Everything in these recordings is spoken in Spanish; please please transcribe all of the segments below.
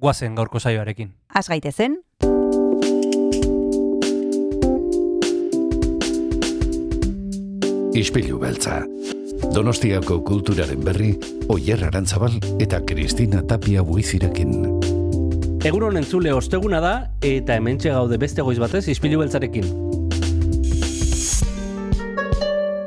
guazen gaurko saioarekin. Az gaitezen, Ispilu beltza. Donostiako kulturaren berri, Oyer Arantzabal eta Kristina Tapia buizirekin. Egunon entzule osteguna da, eta hementxe gaude beste goiz batez izpilu beltzarekin.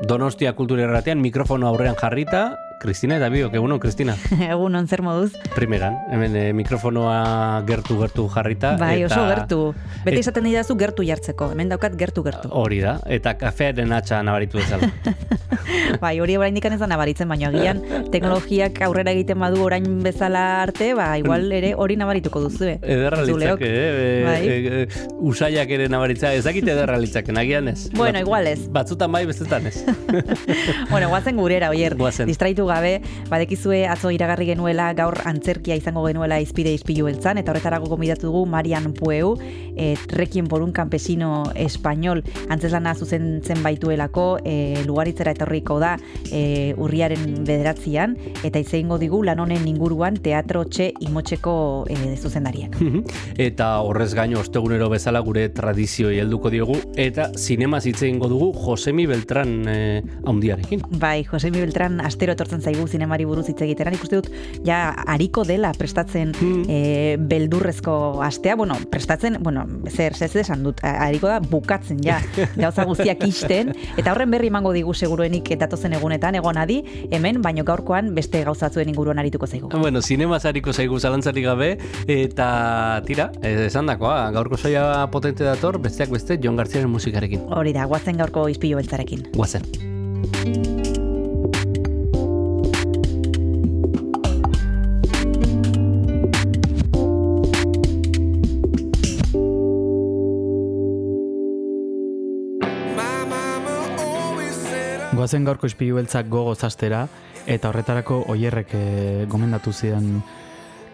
Donostia kultura erratean mikrofono aurrean jarrita, Kristina eta biok, egunon, Kristina. egun zer moduz. Primeran, hemen eh, mikrofonoa gertu-gertu jarrita. Bai, eta- oso gertu. Beti et- esaten didazu gertu jartzeko. Hemen daukat gertu gertu. Hori da, eta kafearen atxa nabaritu bezala. Bai, hori oraindik ez da nabaritzen, baina agian teknologiak aurrera egiten badu orain bezala arte, ba, igual ere hori nabarituko duzu. Ederra Entzuleok. litzake, eh? Bai. E, e, usaiak ere nabaritza, ez dakit ederra litzake, nagian ez. Bueno, Bat- igual ez. Batzutan bai, bestetan ez. bueno, guazen gurera, oier. Goazen. Distraitu gabe, badekizue atzo iragarri genuela gaur antzerkia izango genuela izpide izpilu beltzan, eta horretarako gomidatu dugu Marian Pueu, e, Requiem por un campesino español, antzeslana zuzentzen baituelako, e, lugaritzera etorriko da e, urriaren bederatzian, eta hitz egingo digu lan honen inguruan teatro txe imotxeko e, zuzendariak. eta horrez gaino ostegunero bezala gure tradizioi helduko diogu, eta zinemaz hitz egingo dugu Josemi Beltran eh, haundiarekin. Bai, Josemi Beltran astero etortzen zaigu zinemari buruz hitz egitera. Nik uste dut ja hariko dela prestatzen Hmm. e, beldurrezko astea, bueno, prestatzen, bueno, zer, zer esan dut, a- hariko da bukatzen ja, gauza guztiak isten, eta horren berri emango digu seguruenik datozen egunetan, egon adi, hemen, baino gaurkoan beste gauzatzuen inguruan arituko zaigu. Bueno, zinemaz hariko zaigu zalantzarik gabe, eta tira, eh, esan dakoa, gaurko saia potente dator, besteak beste, Jon Garziaren musikarekin. Hori da, guazen gaurko izpilu beltzarekin. Guazen. Goazen gaurko ispilu beltzak gogo zastera, eta horretarako oierrek e, gomendatu zidan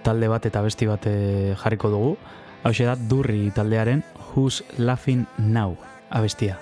talde bat eta besti bat eh, jarriko dugu. Hau da durri taldearen Who's Laughing Now abestia.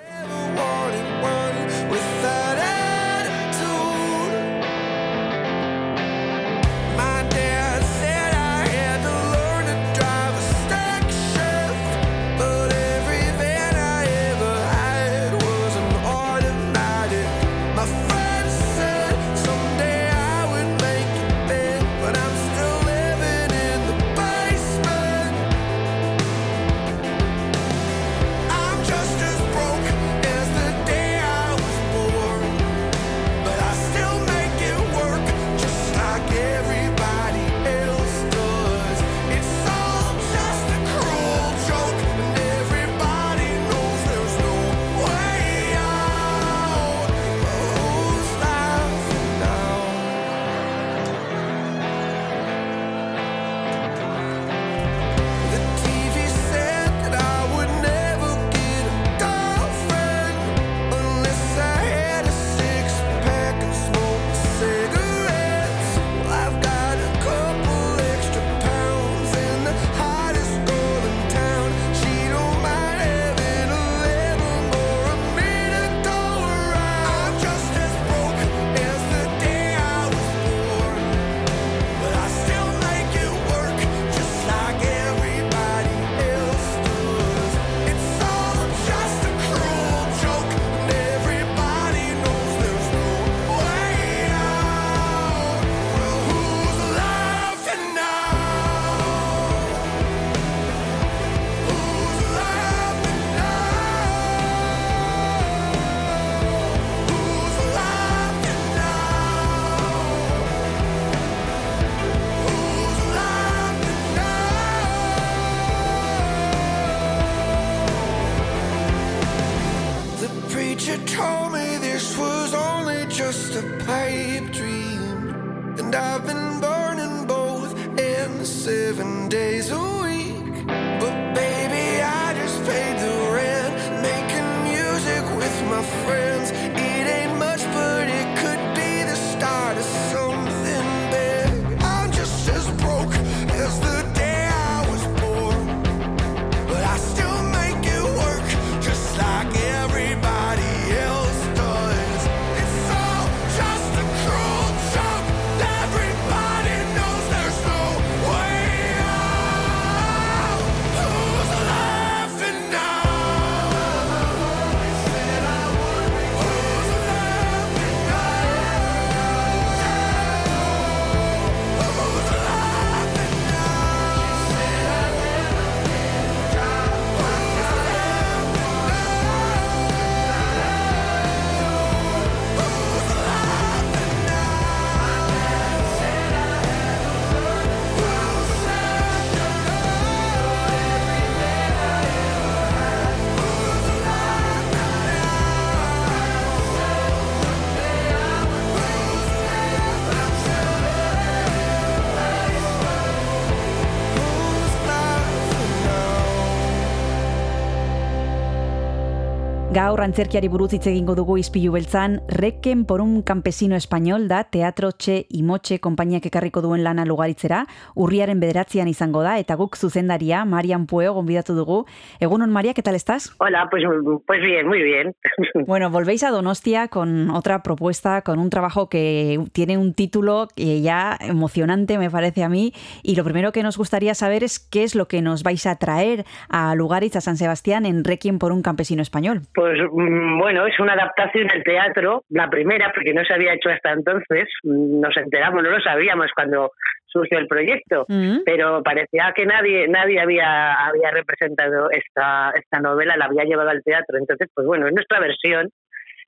Gaur antzerkiari buruz hitz egingo dugu izpilu beltzan, Requiem por un campesino español da Teatro Txe Imotxe konpainiak ekarriko duen lana lugaritzera, urriaren bederatzean izango da, eta guk zuzendaria, Marian Pueo, gonbidatu dugu. Egunon, Maria, ¿qué tal estás? Hola, pues, pues bien, muy bien. Bueno, volvéis a Donostia con otra propuesta, con un trabajo que tiene un título ya emocionante, me parece a mí, y lo primero que nos gustaría saber es qué es lo que nos vais a traer a Lugaritz, a San Sebastián, en Requiem por un campesino español. Pues mm, bueno, es una adaptación del teatro, la primera, porque no se había hecho hasta entonces. Mm, Nos enteramos, no lo sabíamos cuando surgió el proyecto, Mm. pero parecía que nadie nadie había había representado esta esta novela, la había llevado al teatro. Entonces, pues bueno, es nuestra versión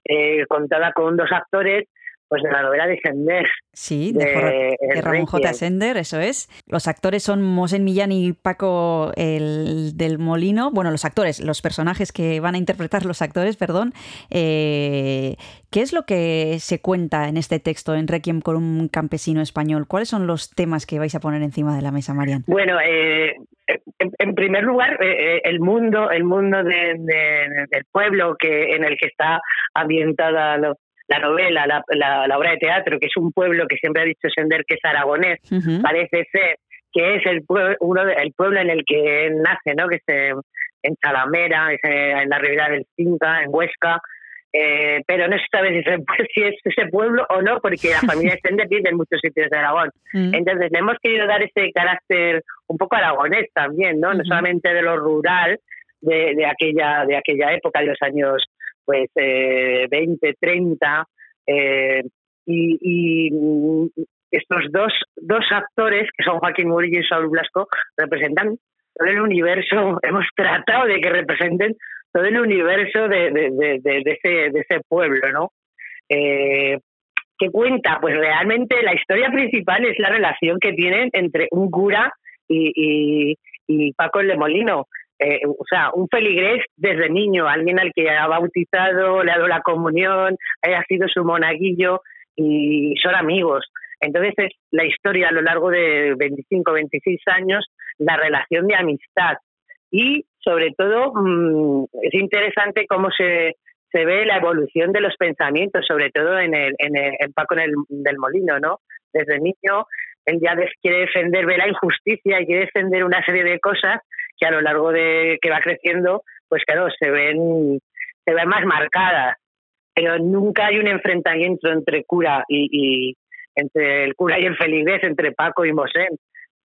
eh, contada con dos actores, pues de la novela de Sender. Sí, de, de Jorra- de Ramón J. Sender, eso es. Los actores son Mosen Millán y Paco el del Molino. Bueno, los actores, los personajes que van a interpretar los actores, perdón. Eh, ¿Qué es lo que se cuenta en este texto, en Requiem con un campesino español? ¿Cuáles son los temas que vais a poner encima de la mesa, Marian? Bueno, eh, en, en primer lugar, eh, eh, el mundo, el mundo de- de- del pueblo que en el que está ambientada la novela, la, la- la obra de teatro, que es un pueblo que siempre ha dicho Sender que es aragonés, parece ser que es el pueblo, uno de- el pueblo en el que él nace, ¿no? Que es eh, en Salamera, es en la ribera del Cinca, en Huesca. eh, pero no se sabe si, se- es ese pueblo o no, porque la familia de Sender vive en muchos sitios de Aragón. Mm. Entonces, le hemos querido dar ese carácter un poco aragonés también, ¿no? No solamente de lo rural de, de aquella de aquella época, de los años pues eh, 20, 30, eh, y, y, mm, estos dos, dos actores, que son Joaquín Murillo y Saúl Blasco, representan todo el universo, hemos tratado de que representen todo el universo de, de, de, ese pueblo, ¿no? Eh, ¿Qué cuenta? Pues realmente la historia principal es la relación que tienen entre un cura y, y, y Paco el de Molino. Eh, o sea, un feligrés desde niño, alguien al que ha bautizado, le ha dado la comunión, ha sido su monaguillo y son amigos. Entonces es la historia a lo largo de 25, 26 años, la relación de amistad. Y sobre todo mm, es interesante cómo se, se ve la evolución de los pensamientos, sobre todo en, el, en, el, en Paco el, del Molino, ¿no? Desde niño él ya quiere defender, ve la injusticia y quiere defender una serie de cosas que a lo largo de que va creciendo, pues claro, se ven, se ven más marcadas. Pero nunca hay un enfrentamiento entre cura y, y entre el cura y el feligrés, entre Paco y Mosén.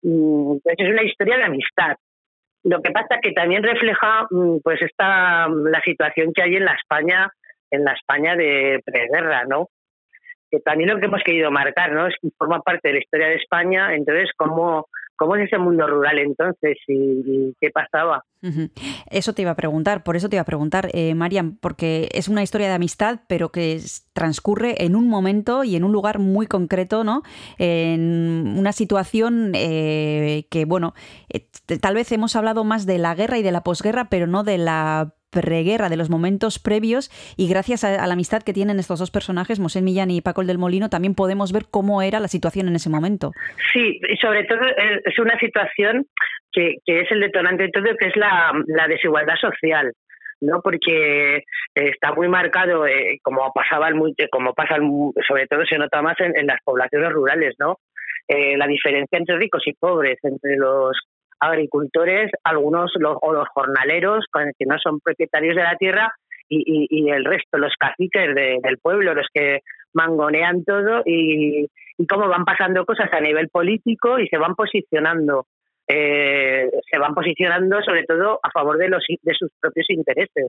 Mm, pues es una historia de amistad. Lo que pasa que también refleja mm, pues esta la situación que hay en la España, en la España de preguerra, ¿no? Que también lo que hemos querido marcar, ¿no? Es que forma parte de la historia de España, entonces cómo, cómo es ese mundo rural entonces y, y qué pasaba. Eso te iba a preguntar, por eso te iba a preguntar, eh, Marian, porque es una historia de amistad, pero que transcurre en un momento y en un lugar muy concreto, ¿no? En una situación eh, que, bueno, eh, tal vez hemos hablado más de la guerra y de la posguerra, pero no de la preguerra, de los momentos previos, y gracias a, la amistad que tienen estos dos personajes, Mosé Millán y Paco el del Molino, también podemos ver cómo era la situación en ese momento. Sí, y sobre todo eh, es una situación que, es el detonante de todo, que es la, desigualdad social. ¿no? porque está muy marcado eh, como pasaba el como pasa el sobre todo se nota más en, en las poblaciones rurales no Eh, la diferencia entre ricos y pobres entre los agricultores algunos lo- o los jornaleros que no son propietarios de la tierra y, y- el resto los caciques de- del pueblo los que mangonean todo y, y cómo van pasando cosas a nivel político y se van posicionando eh, se van posicionando sobre todo a favor de los de sus propios intereses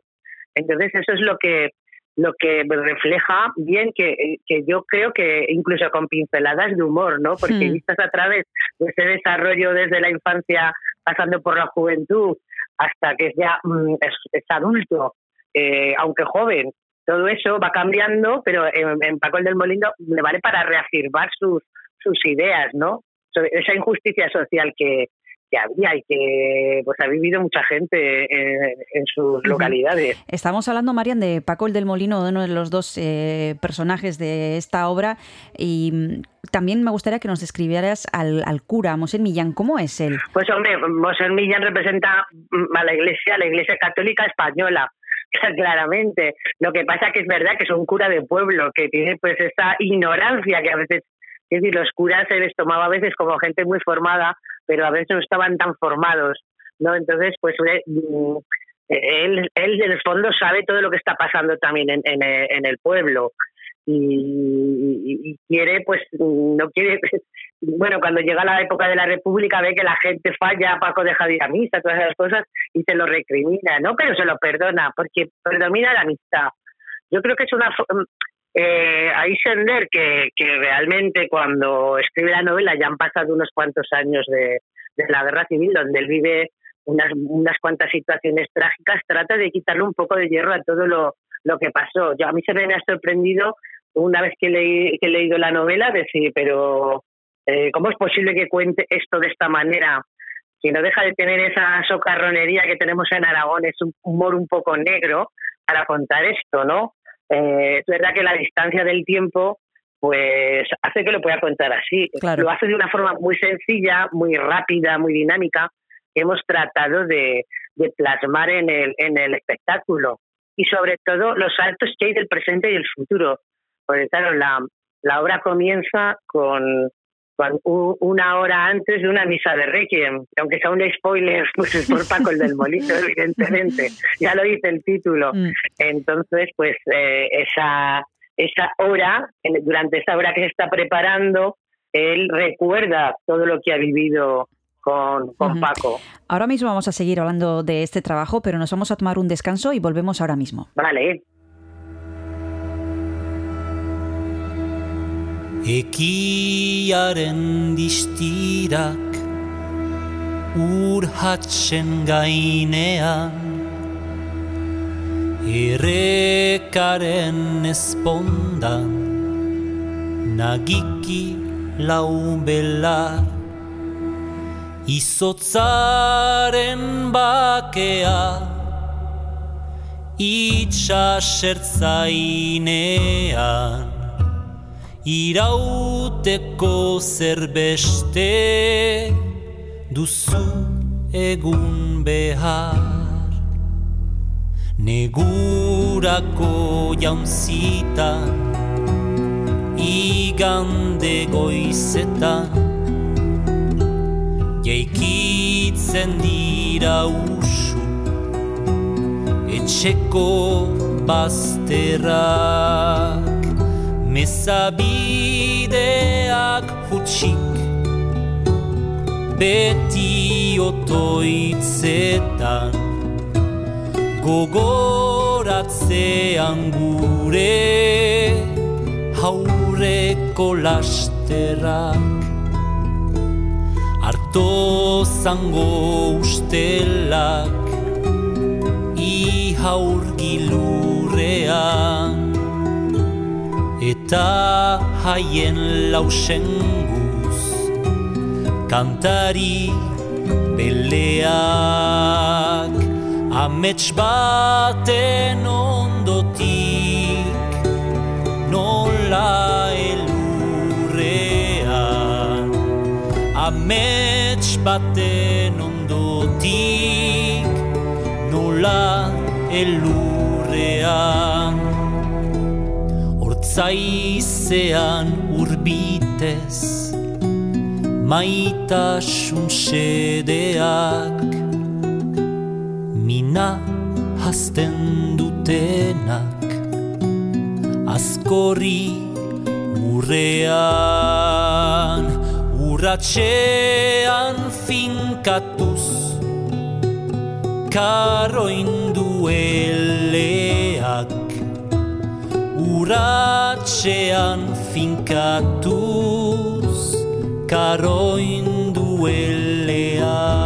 entonces eso es lo que lo que refleja bien que, que yo creo que incluso con pinceladas de humor no porque Hmm. vistas a través de ese desarrollo desde la infancia pasando por la juventud hasta que ya mm, es, es adulto eh, aunque joven todo eso va cambiando, pero en, en Paco el del Molino le vale para reafirmar sus, sus ideas, ¿no? Sobre esa injusticia social que, que había y que pues ha vivido mucha gente en, en sus localidades. Estamos hablando, Marian, de Paco el del Molino, de uno de los dos eh, personajes de esta obra, y mm, también me gustaría que nos describieras al, al cura, Mosén Millán, ¿cómo es él? Pues hombre, Mosé Millán representa mm, a la Iglesia, a la Iglesia Católica Española, claramente. Lo que pasa que es verdad que es un cura de pueblo, que tiene pues esa ignorancia que a veces, es decir, los curas se les tomaba a veces como gente muy formada, pero a veces no estaban tan formados, ¿no? Entonces, pues mm, él, él en el fondo sabe todo lo que está pasando también en, en, en el pueblo y, y quiere, pues no quiere, bueno, cuando llega la época de la República ve que la gente falla, Paco deja de ir a misa, todas esas cosas y se lo recrimina, ¿no? Pero se lo perdona porque predomina la amistad. Yo creo que es una... Eh, ahí Sender, que, que realmente cuando escribe la novela ya han pasado unos cuantos años de, de la guerra civil, donde él vive unas, unas cuantas situaciones trágicas, trata de quitarle un poco de hierro a todo lo, lo que pasó. Yo, a mí se me ha sorprendido una vez que, leí, que he leído la novela decir, pero eh, ¿cómo es posible que cuente esto de esta manera? Que no deja de tener esa socarronería que tenemos en Aragón, es un humor un poco negro para contar esto, ¿no? Eh, es verdad que la distancia del tiempo pues hace que lo pueda contar así. Claro. Lo hace de una forma muy sencilla, muy rápida, muy dinámica, que hemos tratado de, de plasmar en el, en el espectáculo. Y sobre todo los saltos que hay del presente y del futuro. Porque claro, la, la obra comienza con, una hora antes de una misa de Requiem, que aunque sea un spoiler, pues es por Paco el del Molino, evidentemente. Ya lo dice el título. Mm, Entonces, pues eh, esa, esa hora, durante esa hora que se está preparando, él recuerda todo lo que ha vivido con, con. Paco. Ahora mismo vamos a seguir hablando de este trabajo, pero nos vamos a tomar un descanso y volvemos ahora mismo. Vale, Ekiaren distirak urhatsen gainean Errekaren espondan nagiki lau belar Izotzaren bakea itxasertzainean irauteko zerbeste duzu egun behar. Negurako jaunzitan igande goizetan jaikitzen dira usu etxeko bazterrak mezabideak hutsik beti otoitzetan gogoratzean gure haureko lasterrak. Harto zango ustelak aurgilurrean Eta haien lausenguz Kantari beleak Amets baten ondotik Nola elurrean Amets baten ondotik Nola elurrean Hortzaizean urbitez Maitasun sedeak Mina hasten dutenak Azkorri urrean Urratxean finkatuz Karoindueleak uratxean finkatuz karoin duelean.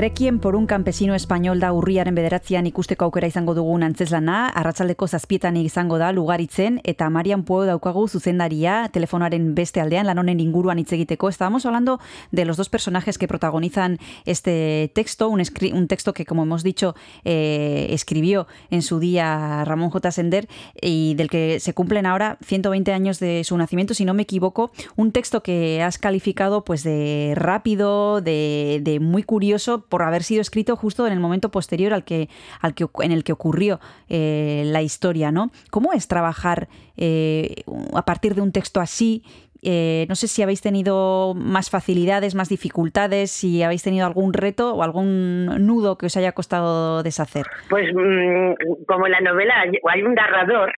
Requiem por un campesino español da urriaren bederatzean ikusteko aukera izango dugun antzeslana, arratsaldeko zazpietan izango da lugaritzen, eta Marian Pueo daukagu zuzendaria telefonaren beste aldean, lan honen inguruan hitz egiteko. Estábamos hablando de los dos personajes que protagonizan este texto, un, un texto que, como hemos dicho, eh, escribió en su día Ramón J. Sender y del que se cumplen ahora 120 años de su nacimiento, si no me equivoco, un texto que has calificado pues de rápido, de, de muy curioso por haber sido escrito justo en el momento posterior al que, al que en el que ocurrió eh, la historia, ¿no? ¿Cómo es trabajar eh, a partir de un texto así? Eh, no sé si habéis tenido más facilidades, más dificultades, si habéis tenido algún reto o algún nudo que os haya costado deshacer. Pues mm, como en la novela hay un narrador,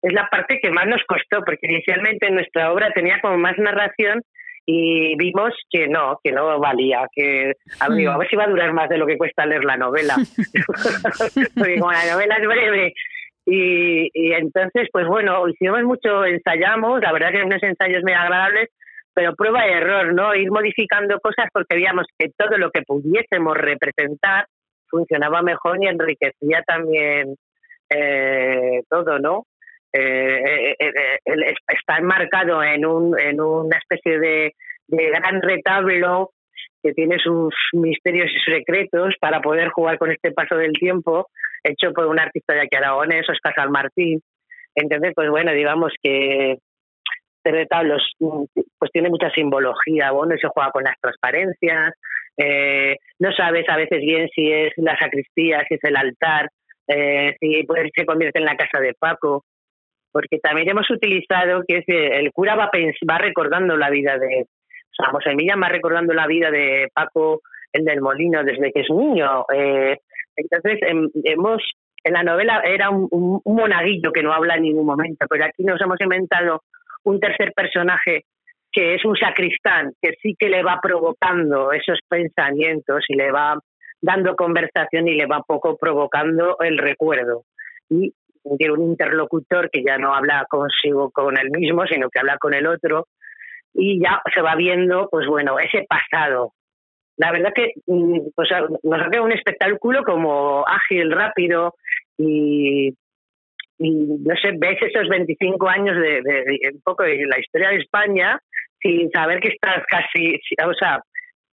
es la parte que más nos costó, porque inicialmente nuestra obra tenía como más narración y vimos que no, que no valía, que a ver, digo, a ver si va a durar más de lo que cuesta leer la novela. porque como la novela es breve. Y, y entonces, pues bueno, hicimos mucho, ensayamos, la verdad que unos ensayos muy agradables, pero prueba y error, ¿no? Ir modificando cosas porque veíamos que todo lo que pudiésemos representar funcionaba mejor y enriquecía también eh, todo, ¿no? Eh, eh, eh, eh, es- está enmarcado en, un, en una especie de, gran retablo que tiene sus misterios y secretos para poder jugar con este paso del tiempo, hecho por un artista de aquí aragonés, Oscar San Martín. Entonces, pues bueno, digamos que este retablo es, pues tiene mucha simbología, bueno, se juega con las transparencias, eh, no sabes a veces bien si es la sacristía, si es el altar, si pues, se convierte en la casa de Paco, porque también hemos utilizado que es, eh, el cura va, va recordando la vida de, José Millán va recordando la vida de Paco, el del Molino, desde que es niño. eh, entonces, em, hemos, en la novela era un, un- un monaguillo que no habla en ningún momento, pero aquí nos hemos inventado un tercer personaje que es un sacristán, que sí que le va provocando esos pensamientos y le va dando conversación y le va poco provocando el recuerdo. Y tiene un interlocutor que ya no habla consigo con él mismo, sino que habla con el otro, y ya se va viendo, pues bueno, ese pasado. La verdad que mm, pues, nos ha quedado un espectáculo como ágil, rápido y, no sé, ves esos 25 años de, de- de un poco de la historia de España sin saber que estás casi, o sea,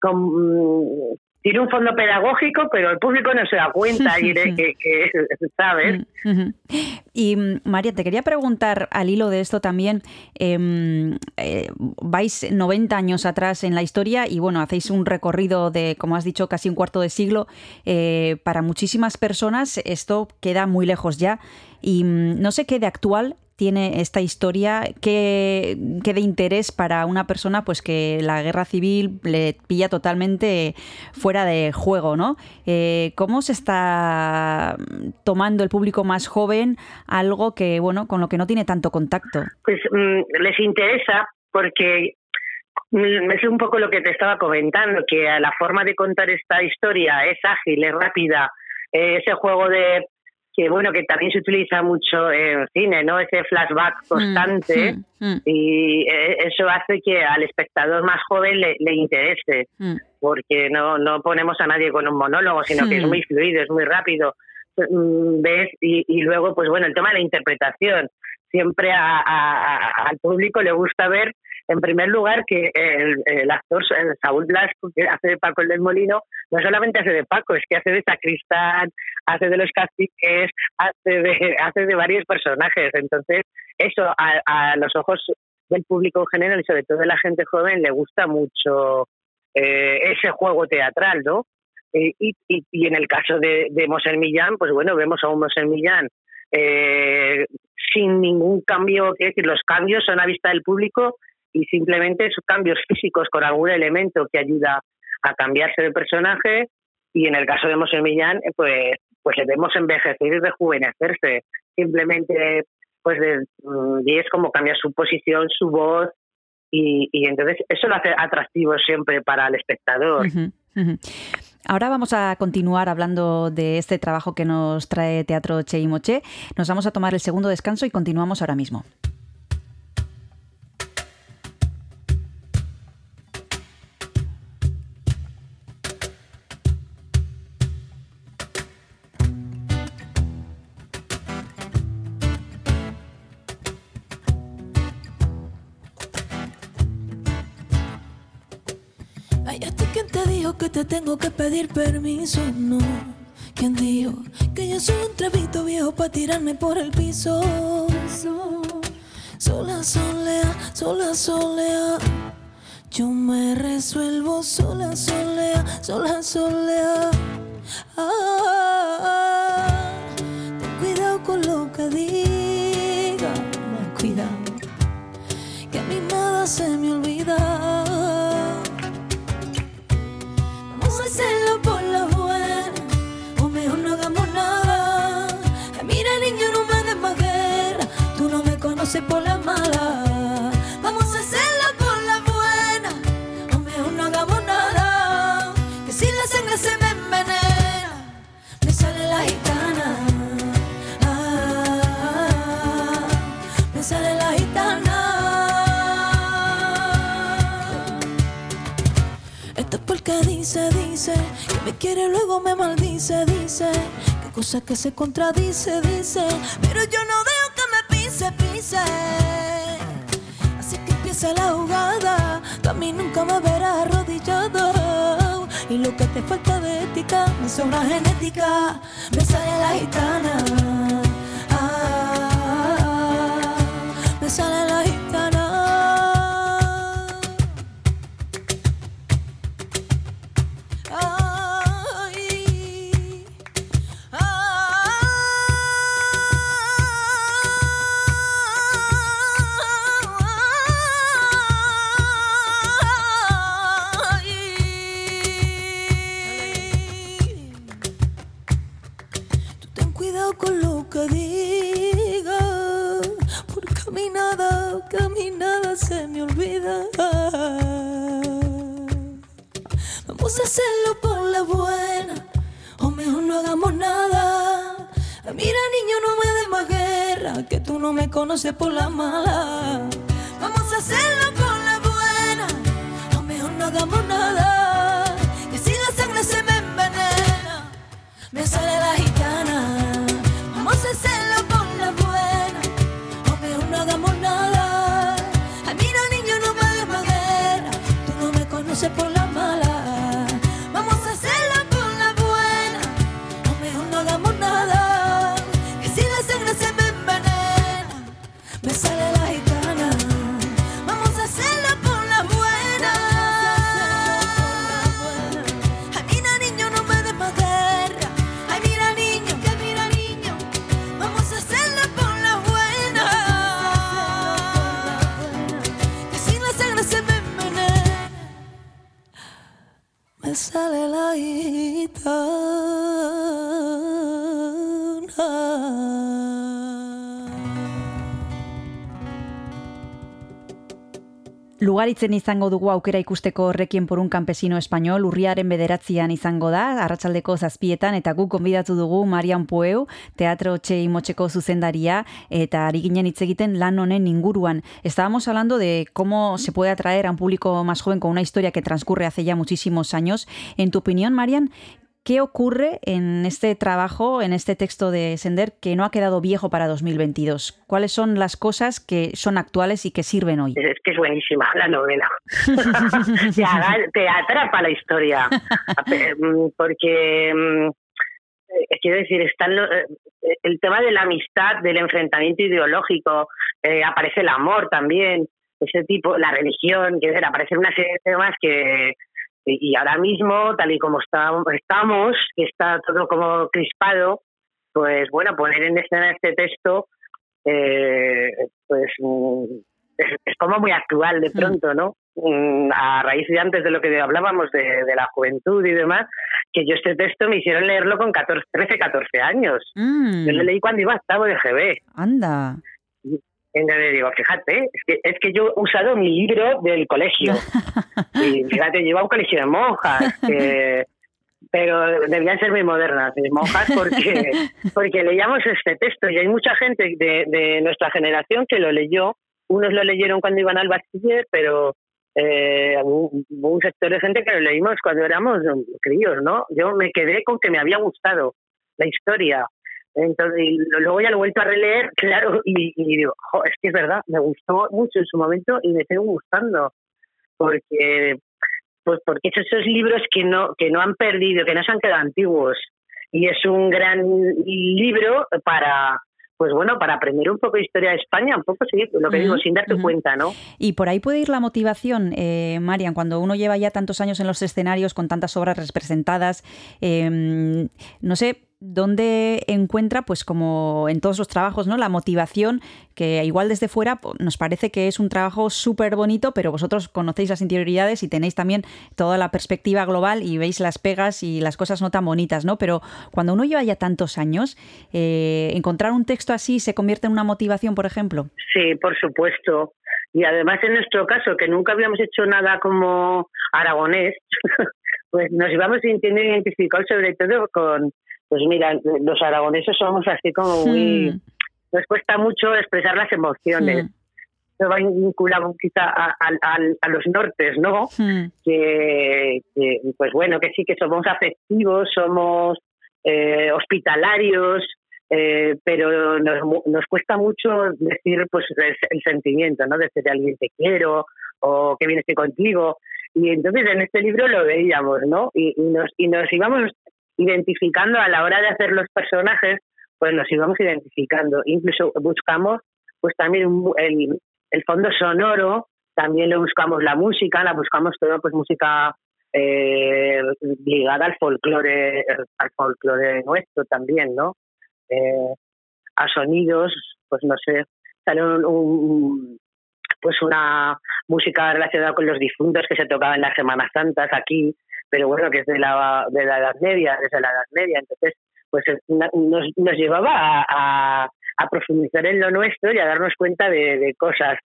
con, mm, tiene un fondo pedagógico, pero el público no se da cuenta y de que, que, ¿sabes? Y mm, María, te quería preguntar al hilo de esto también, em, eh, vais 90 años atrás en la historia y bueno, hacéis un recorrido de, como has dicho, casi un cuarto de siglo. Eh, para muchísimas personas esto queda muy lejos ya y mm, no sé qué de actual tiene esta historia, qué, qué de interés para una persona pues que la guerra civil le pilla totalmente fuera de juego, ¿no? Eh, ¿Cómo se está tomando el público más joven algo que, bueno, con lo que no tiene tanto contacto? Pues mm, les interesa porque es un poco lo que te estaba comentando, que la forma de contar esta historia es ágil, es rápida, eh, ese juego de que bueno que también se utiliza mucho en cine, ¿no? Ese flashback constante Mm, mm, y eh, eso hace que al espectador más joven le, le interese, mm. porque no no ponemos a nadie con un monólogo, sino que es muy fluido, es muy rápido. Mm, ves y, y luego pues bueno el tema de la interpretación siempre a- a- al público le gusta ver en primer lugar que el, actor Saúl Blasco que hace de Paco el del Molino no solamente hace de Paco es que hace de sacristán hace de los caciques hace de hace de varios personajes. Entonces eso a, los ojos del público en general y sobre todo de la gente joven le gusta mucho eh, ese juego teatral no eh, y, y, y en el caso de, de Mosel Millán, pues bueno, vemos a un Mosel Millán eh, sin ningún cambio, es decir, los cambios son a vista del público y simplemente son cambios físicos con algún elemento que ayuda a cambiarse de personaje y en el caso de Mosel Millán, pues, pues le vemos envejecer y rejuvenecerse. Simplemente, pues de, mm, es como cambia su posición, su voz y, entonces eso lo hace atractivo siempre para el espectador. Ahora vamos a continuar hablando de este trabajo que nos trae Teatro Che y Moche. Nos vamos a tomar el segundo descanso y continuamos ahora mismo. Pedir permiso? No. ¿Quién dijo que yo soy un trapito viejo para tirarme por el piso? Sola, solea, sola, solea. Yo me resuelvo sola, solea, sola, solea. Ah, ten cuidado con lo que diga, cuidado, que a mí nada se me olvida. Conoces por la mala. Vamos a hacerlo por la buena, o mejor no hagamos nada. Que si la sangre se me envenena, me sale la gitana. Ah, me sale la gitana. Esto es porque dice, dice que me quiere luego me maldice, dice que cosa que se contradice, dice, pero yo no Así que empieza la jugada, tú a mí nunca me verás arrodillado. Y lo que te falta de ética, me sobra genética, me sale la gitana. Ah, me sale la gitana. Con lo que digas, porque a mí se me olvida. Vamos a hacerlo por la buena, o mejor no hagamos nada. Mira, niño, no me des más guerra, que tú no me conoces por la mala. Vamos a hacerlo por la buena, o mejor no hagamos nada. se por Lugaritzen izango dugu aukera ikusteko Requiem por un campesino español urriaren bederatzian izango da, arratsaldeko zazpietan, eta guk konbidatu dugu Marian Pueu, teatro txe imotxeko zuzendaria, eta ari ginen hitz egiten lan honen inguruan. Estábamos hablando de cómo se puede atraer a un público más joven con una historia que transcurre hace ya muchísimos años. En tu opinión, Marian, ¿Qué ocurre en este trabajo, en este texto de Sender, que no ha quedado viejo para 2022? ¿Cuáles son las cosas que son actuales y que sirven hoy? Es que es buenísima la novela. te, atrapa la historia. Mm, Porque, mm, eh, quiero decir, están eh, el tema de la amistad, del enfrentamiento ideológico, eh, aparece el amor también, ese tipo, la religión, que aparecen una serie de temas que. Y y ahora mismo, tal y como está- estamos, que está todo como crispado, pues bueno, poner en escena este texto, eh, pues mm, es, es como muy actual de pronto, ¿no? Mm, A raíz de antes de lo que hablábamos de, de la juventud y demás, que yo este texto me hicieron leerlo con 14, 13, 14 años. Mm, Yo lo leí cuando iba a octavo de GB. anda. Entonces digo, fíjate, es que, es que yo he usado mi libro del colegio. y fíjate, yo iba a un colegio de monjas, que- pero debían ser muy modernas, de monjas, porque, porque leíamos este texto y hay mucha gente de, de nuestra generación que lo leyó. Unos lo leyeron cuando iban al bachiller, pero eh, hubo un sector de gente que lo leímos cuando éramos críos, ¿no? Yo me quedé con que me había gustado la historia. Entonces, y luego ya lo he vuelto a releer, claro, y, y digo, "Jo, es que es verdad, me gustó mucho en su momento y me sigue gustando, porque pues porque es esos libros que no que no han perdido, que no se han quedado antiguos y es un gran libro para pues bueno, para aprender un poco de historia de España, un poco sí, lo que digo, sin darte cuenta, ¿no? Y por ahí puede ir la motivación, eh, Marian, cuando uno lleva ya tantos años en los escenarios con tantas obras representadas, eh, no sé dónde encuentra, pues como en todos los trabajos, ¿no? La motivación, que igual desde fuera po, nos parece que es un trabajo súper bonito, pero vosotros conocéis las interioridades y tenéis también toda la perspectiva global y veis las pegas y las cosas no tan bonitas, ¿no? Pero cuando uno lleva ya tantos años, eh, encontrar un texto así se convierte en una motivación, por ejemplo. Sí, por supuesto. Y además en nuestro caso, que nunca habíamos hecho nada como aragonés, pues nos íbamos sintiendo identificados sobre todo con, pues mira, los aragoneses somos así como muy... Hmm, Nos cuesta mucho expresar las emociones. hmm, Eso va vinculado quizá a, a- a- a los nortes, ¿no? hmm. que, que, pues bueno, que sí que somos afectivos, somos eh, hospitalarios, eh, pero nos, nos cuesta mucho decir pues el, el sentimiento, ¿no? Decir a alguien te quiero o que viene estoy contigo. Y entonces en este libro lo veíamos, ¿no? Y, y nos, y nos íbamos identificando a la hora de hacer los personajes, pues nos íbamos identificando. Incluso buscamos pues también el, el fondo sonoro también le buscamos la música, la buscamos todo, pues música eh, ligada al folclore, al folclore nuestro también, ¿no? Eh, a sonidos, pues no sé, sale un- pues una música relacionada con los difuntos que se tocaba en las Semanas Santas aquí, pero bueno, que es de la, de la Edad Media, desde la Edad Media, entonces pues es una- nos, nos llevaba a, a- a profundizar en lo nuestro y a darnos cuenta de, de cosas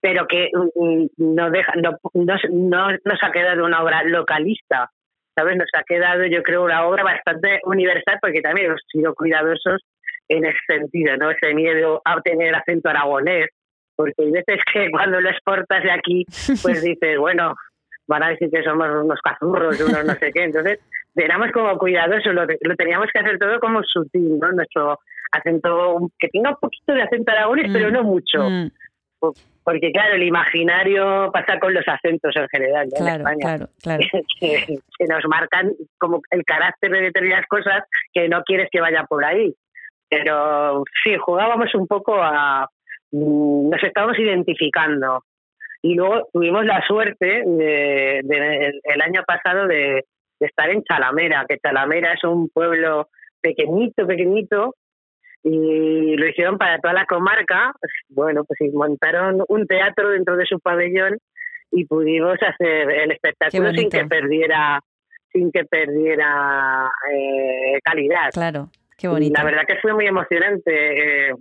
pero que mm, no deja no, no, no nos ha quedado una obra localista sabes nos ha quedado yo creo una obra bastante universal porque también hemos sido cuidadosos en ese sentido no ese miedo a tener acento aragonés porque hay veces que cuando lo exportas de aquí pues dices bueno van a decir que somos unos cazurros unos no sé qué entonces éramos como cuidadosos lo, lo teníamos que hacer todo como sutil no nuestro acento que tenga un poquito de acento aragonés Mm, pero no mucho mm, porque claro, el imaginario pasa con los acentos en general ¿no? en claro, España. claro, claro. Que, que nos marcan como el carácter de determinadas cosas que no quieres que vaya por ahí. Pero sí, jugábamos un poco a... mm, Nos estábamos identificando. Y luego tuvimos la suerte de, de- el, año pasado de, de estar en Chalamera, que Chalamera es un pueblo pequeñito, pequeñito, y lo hicieron para toda la comarca. Bueno, pues y montaron un teatro dentro de su pabellón y pudimos hacer el espectáculo sin que perdiera sin que perdiera eh, calidad. Claro. Qué Y bonito. la verdad que fue muy emocionante eh,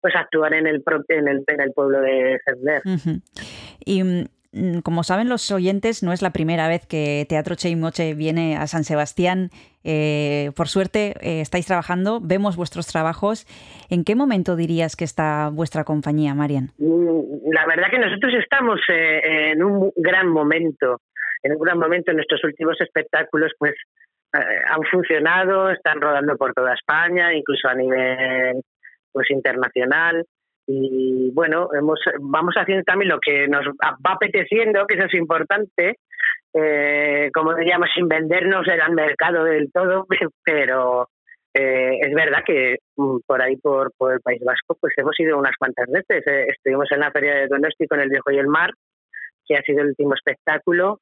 pues actuar en el, pro- en el, en el pueblo de. Ujú. Y mm, como saben los oyentes, no es la primera vez que Teatro Che y Moche viene a San Sebastián. Eh, por suerte, eh, estáis trabajando, vemos vuestros trabajos. ¿En qué momento dirías que está vuestra compañía, Marian? Mm, La verdad que nosotros estamos eh, en un gran momento, en un gran momento. Nuestros últimos espectáculos pues eh, han funcionado, están rodando por toda España, incluso a nivel pues internacional. Y bueno, hemos, vamos haciendo también lo que nos va apeteciendo, que eso es importante, eh, como diríamos, sin vendernos al mercado del todo, pero eh, es verdad que mm, por ahí, por, por el País Vasco, pues hemos ido unas cuantas veces. Eh, estuvimos en la Feria de Donosti con El Viejo y el Mar, que ha sido el último espectáculo,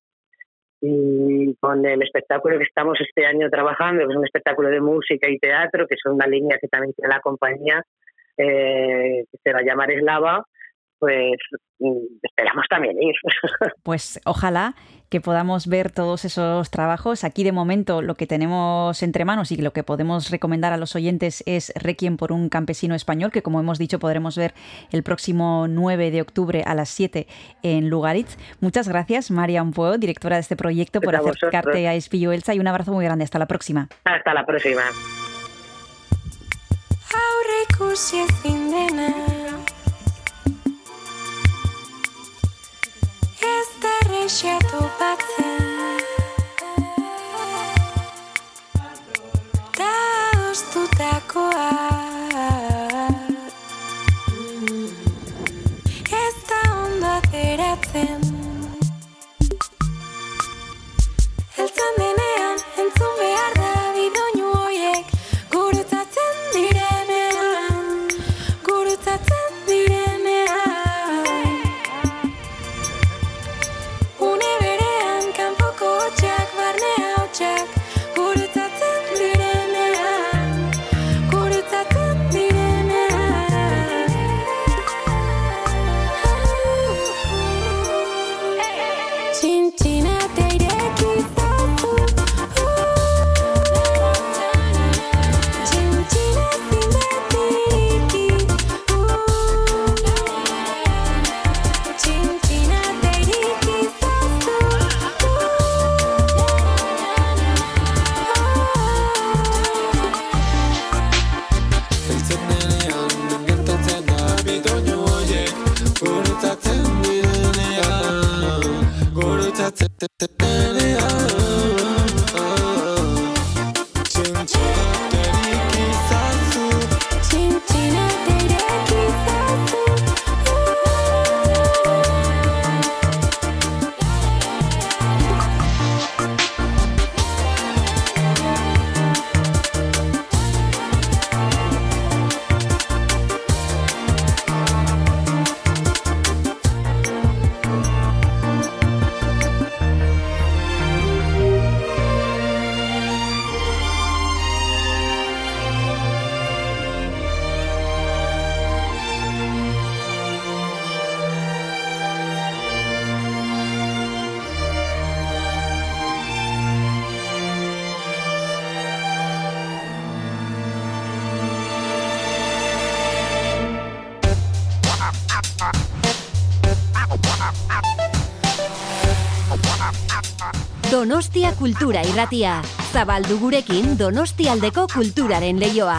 y con el espectáculo que estamos este año trabajando, que es un espectáculo de música y teatro, que es una línea que también tiene la compañía, eh, que se va a llamar Eslava, pues mm, esperamos también ir. Pues ojalá que podamos ver todos esos trabajos. Aquí de momento lo que tenemos entre manos y lo que podemos recomendar a los oyentes es Requiem por un campesino español, que como hemos dicho podremos ver el próximo 9 de octubre a las 7 en Lugaritz. Muchas gracias, Marian Pueo, directora de este proyecto, por acercarte a Espillo Elsa y un abrazo muy grande. Hasta la próxima. Hasta la próxima. aurreikusi ezin dena shadow back then Da ustutakoa Kultura Irratia. Zabaldu gurekin Donostialdeko kulturaren leioa.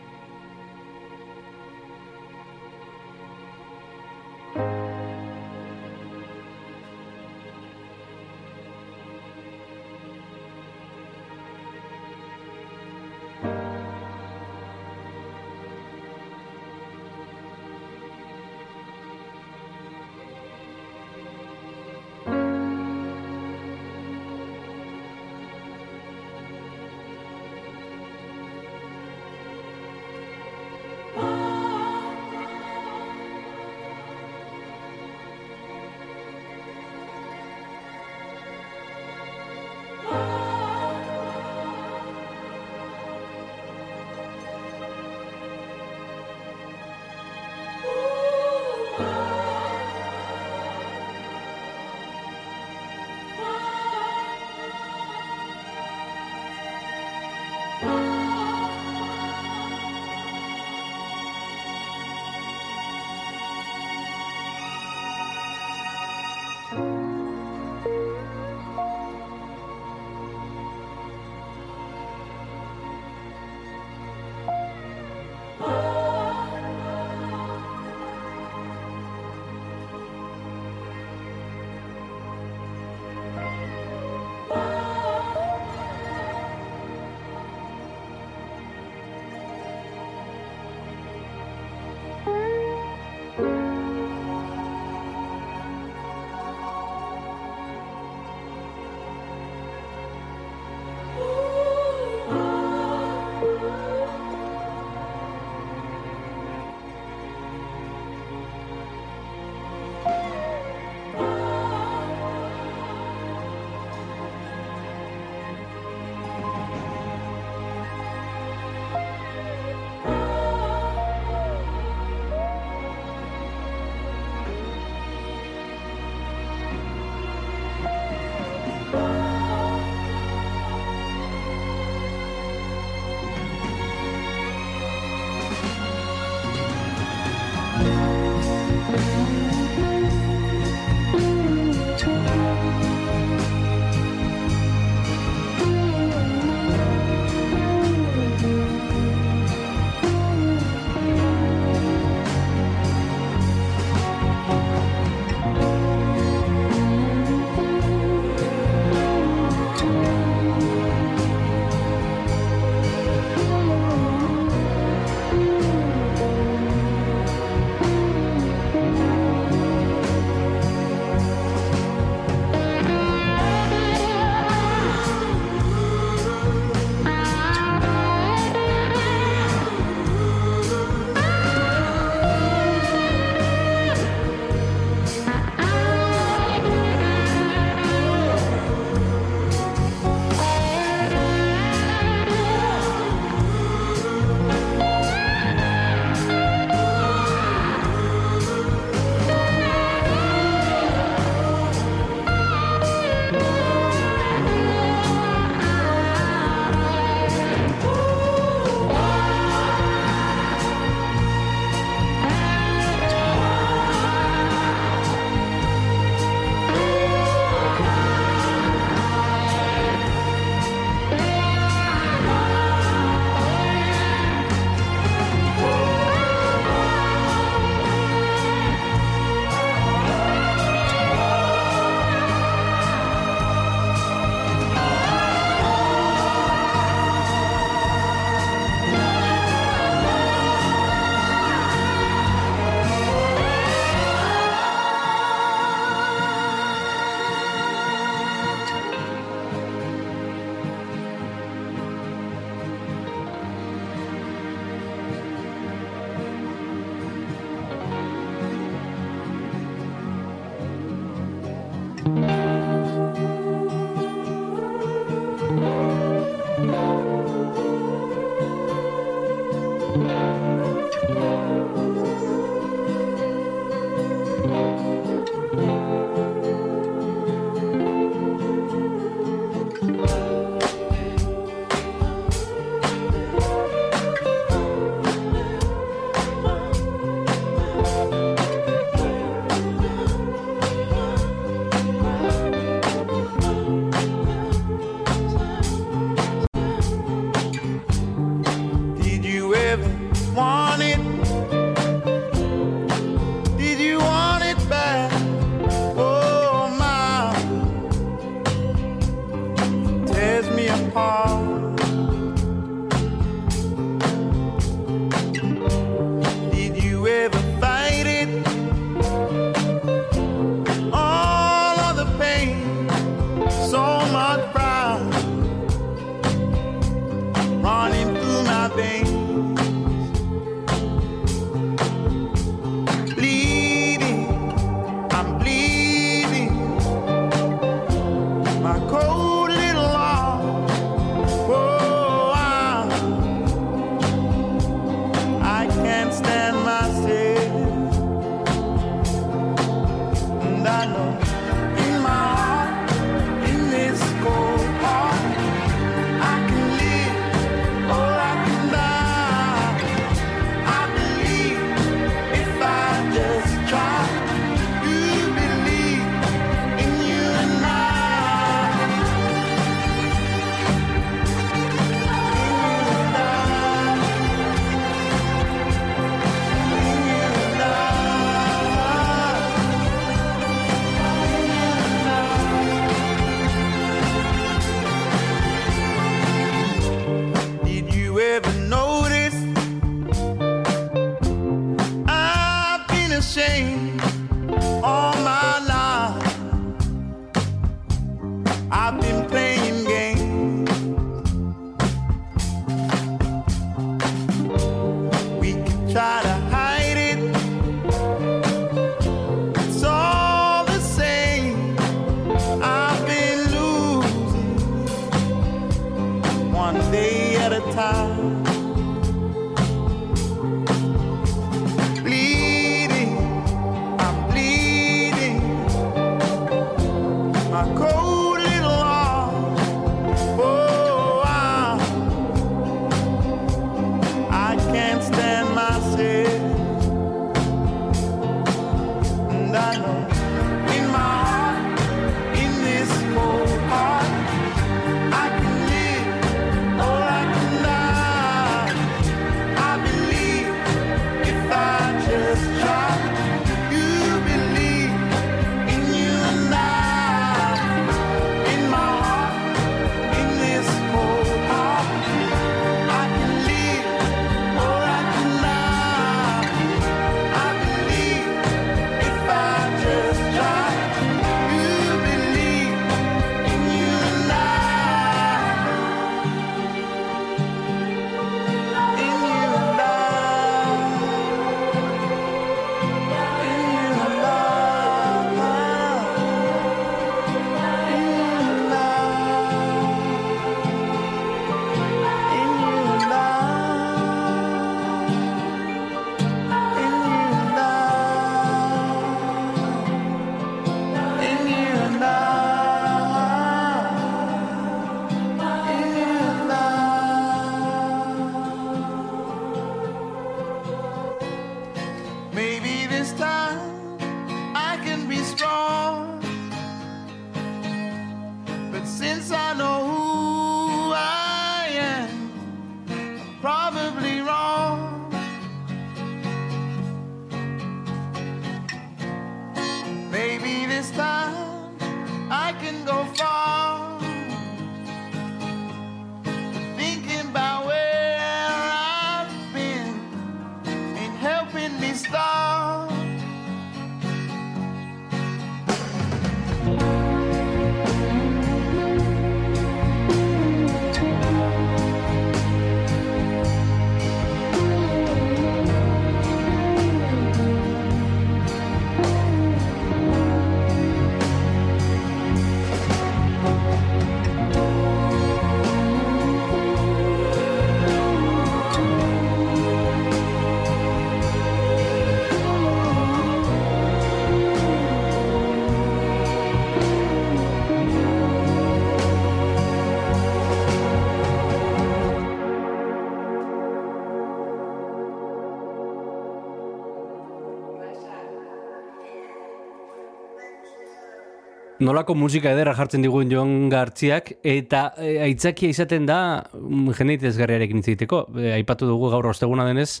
nolako musika ederra jartzen digun Jon Gartziak eta e, aitzakia izaten da mm, jende itezgarriarekin hitz. E, aipatu dugu gaur osteguna denez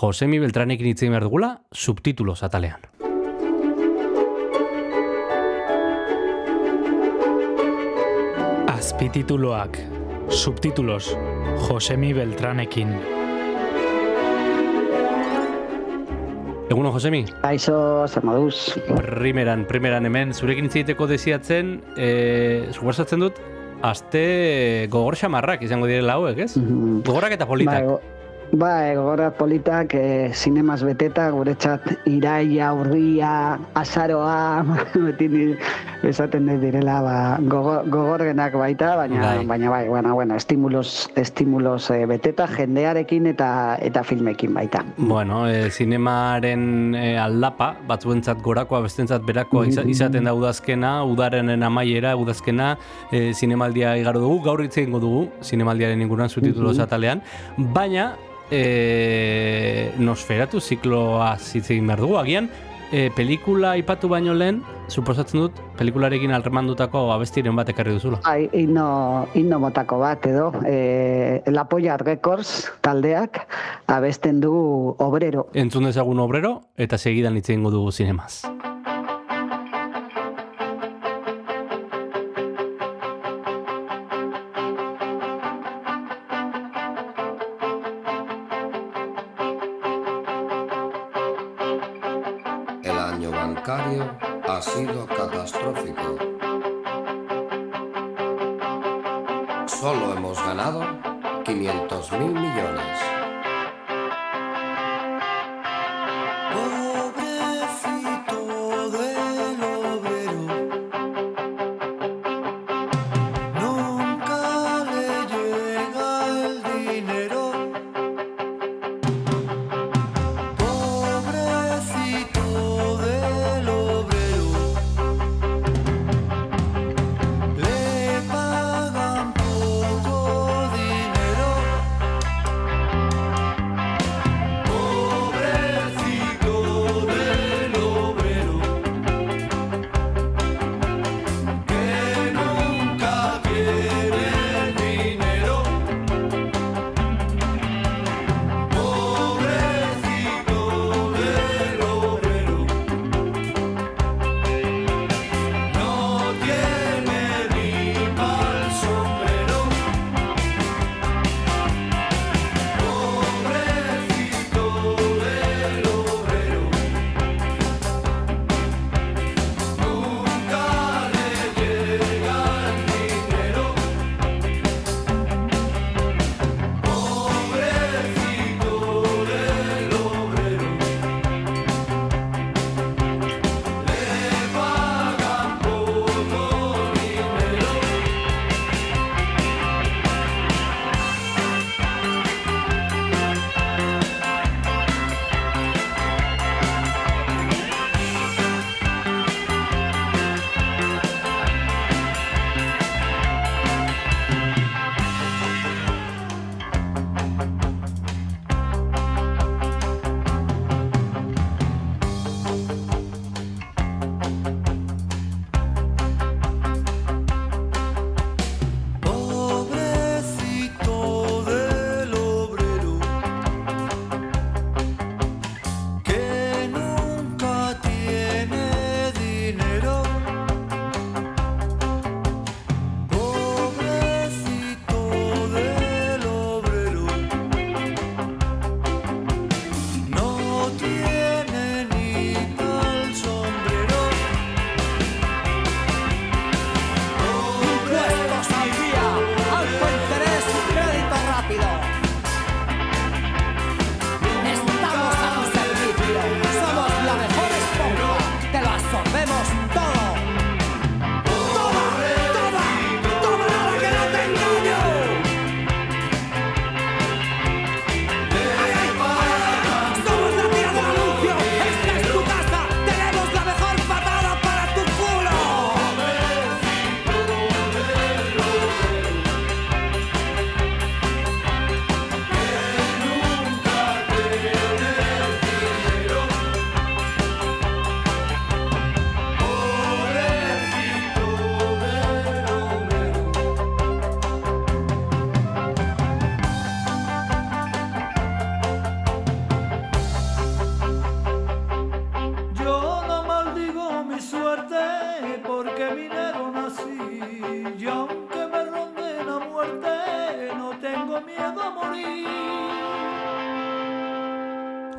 Josemi Beltranekin hitz behar dugula subtitulos atalean. Azpitituloak, subtitulos, Josemi Beltranekin. Eguno, Josemi? Aizo, zamaduz. Primeran, primeran hemen, zurekin itzeiteko desiatzen, e, suposatzen dut, aste gogor xamarrak izango direla hauek, ez? Mm -hmm. Gogorrak eta politak. Ba, Ba, egora politak, e, sinemaz beteta, guretzat iraia, urria, azaroa, beti esaten dut direla, ba, gogorgenak baita, baina, bai. baina bai, bueno, bueno, estimulos, estimulos e, beteta, jendearekin eta eta filmekin baita. Bueno, eh, e, sinemaren e, eh, aldapa, batzuentzat gorakoa, bestentzat berakoa mm. izaten da udazkena, udarenen amaiera, udazkena, e, sinemaldia igaro dugu, gaur hitz egingo dugu, sinemaldiaren inguruan zutituloz mhm. atalean, baina, e, nosferatu zikloa hitz egin behar dugu, agian, e, pelikula ipatu baino lehen, suposatzen dut, pelikularekin alremandutako abestiren bat ekarri duzula. Bai, himno, himno motako bat edo, eh, La Polla Records taldeak abesten du obrero. Entzun dezagun obrero, eta segidan hitz egingo dugu zinemaz. Ha sido catastrófico. Solo hemos ganado 500 mil millones.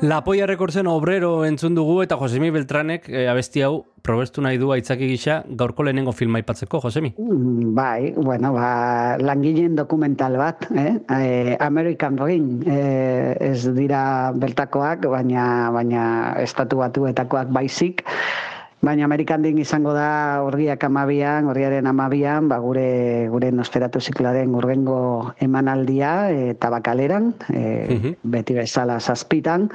La Polla Rekordzen obrero entzun dugu eta Josemi Beltranek e, abesti hau probestu nahi du aitzaki gisa gaurko lehenengo filma aipatzeko, Josemi. Mm, Bai, bueno, ba, langileen dokumental bat, eh? Eh, American Ring, eh, ez dira bertakoak, baina baina estatu batuetakoak baizik. Baina Amerikan Dream izango da urriak amabian, urriaren amabian, ba, gure, gure nosferatu zikloaren urrengo emanaldia e, tabakaleran, e, beti bezala zazpitan.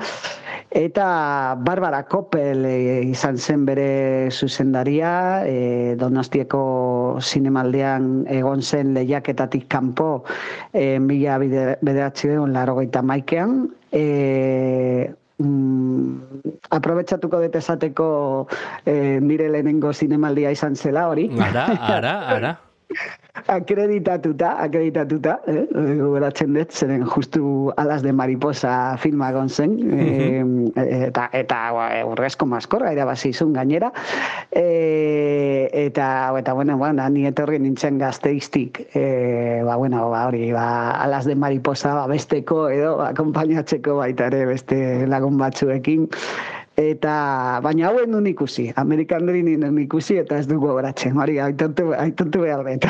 Eta Barbara Koppel e, izan zen bere zuzendaria, e, Donostieko zinemaldean egon zen lehiaketatik kanpo e, mila bederatziehun laurogeita maikean. E, mm, aprobetxatuko dut esateko e, nire lehenengo zinemaldia izan zela hori. Ara, ara, ara. akreditatuta, akreditatuta, eh? gogoratzen dut, zeren justu Alas de Mariposa filma egon zen, eh, eta, eta ba, urrezko maskorra irabazi izun gainera, eh, eta, eta, bueno, bueno, ni etorri nintzen gazteiztik, eh, ba, bueno, ba, hori, ba, Alas de Mariposa ba, besteko edo akompainatzeko baita ere beste lagun batzuekin, Eta, baina hauen nun ikusi, Amerikan nun ikusi, eta ez dugu goratzen, hori, aitontu, aitontu behar dut.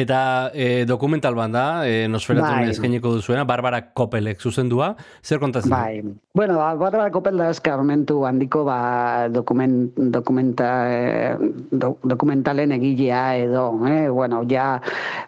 Eta e, dokumental bat da, e, Nosferatu Bai. eskainiko duzuena, Barbara Koppelek zuzendua, zer kontatzen? Bai. Bueno, ba, Barbara Koppel da eskarmentu handiko ba, dokument, dokumenta, eh, do, dokumentalen egilea edo, eh? bueno, ja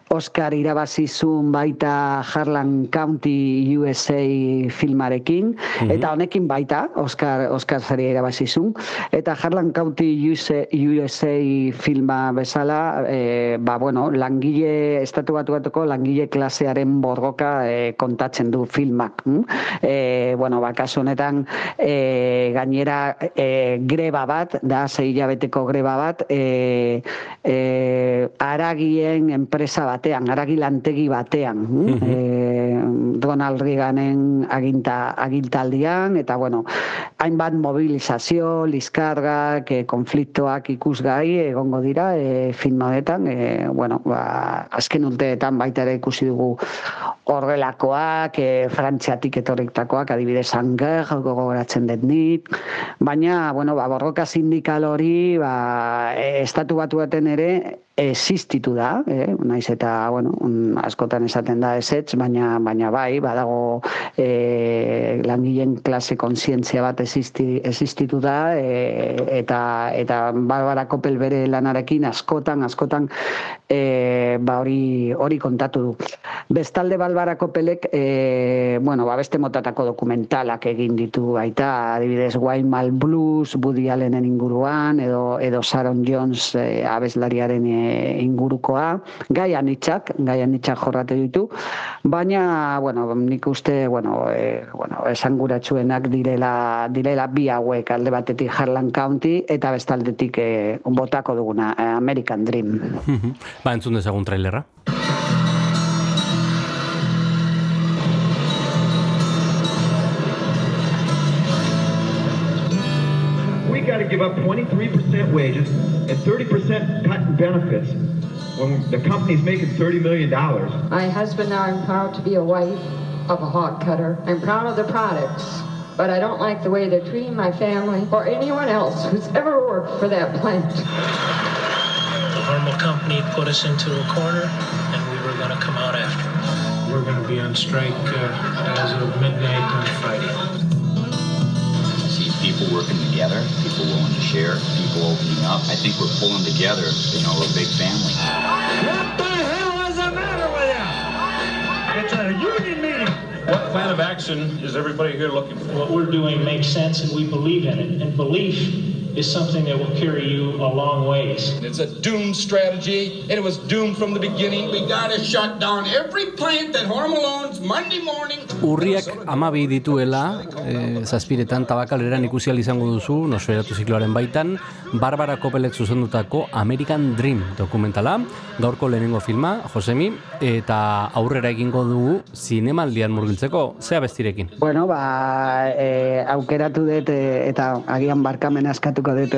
Oscar irabazizun baita Harlan County USA filmarekin, Mhm. eta honekin baita Oscar, Oscar saria irabazizun, eta Harlan County USA, USA filma bezala, eh, ba, bueno, langile, estatu batu batuko langile klasearen borroka eh, kontatzen du filmak. hm? Eh, bueno, ba, kasu honetan eh, gainera eh, greba bat, da sei hilabeteko greba bat, eh, eh, aragien enpresa batean, aragi lantegi batean, hm? eh, Ronald Reaganen aginta, agintaldian, eta bueno, hainbat mobilizazio, liskargak, eh, konfliktoak ikusgai egongo dira eh, film honetan, eh, bueno, ba, azken urteetan baita ere ikusi dugu horrelakoak, eh, frantziatik etorritakoak, adibidez Anger, gogoratzen dut nik, baina, bueno, ba, borroka sindikal hori, ba, eh, estatu batu baten ere, existitu da, eh? naiz eta, bueno, askotan esaten da esetz, baina, baina bai, badago eh, langileen klase kontzientzia bat existi, existitu da, eh, eta, eta Barbara Koppel bere lanarekin askotan, askotan, eh, ba hori, hori kontatu du. Bestalde Barbara Koppelek, eh, bueno, ba beste motatako dokumentalak egin ditu baita, adibidez Waymal Blues, Woody Allenen inguruan, edo, edo Sharon Jones eh, abeslariaren eh, ingurukoa, gai anitzak, gai anitzak jorrate ditu, baina, bueno, nik uste, bueno, eh, bueno, esanguratsuenak direla, direla bi hauek alde batetik Harlan County, eta bestaldetik eh, botako duguna, eh, American Dream. Ba, entzun dezagun trailerra. Give up 23% wages and 30% cut in benefits when the company's making $30 million. My husband and I am proud to be a wife of a hog cutter. I'm proud of the products, but I don't like the way they're treating my family or anyone else who's ever worked for that plant. The Hormel company put us into a corner, and we were going to come out after them. We're going to be on strike uh, as of midnight on Friday. People working together, people willing to share, people opening up. I think we're pulling together, you know, a big family. What the hell is the matter with you? It's a union meeting. What plan of action is everybody here looking for? What we're doing makes sense, and we believe in it. And belief is something that will carry you a long ways. It's a doomed strategy, and it was doomed from the beginning. We gotta shut down every plant that Hormel owns Monday morning. Urriak amabi dituela, e, zazpiretan tabakaleran ikusi izango duzu, nosferatu zikloaren baitan, Barbara Kopelek zuzendutako American Dream dokumentala, gaurko lehenengo filma, Josemi, eta aurrera egingo dugu zinemaldian murgiltzeko, zea bestirekin. Bueno, ba, e, aukeratu dut e, eta agian barkamen askatuko dut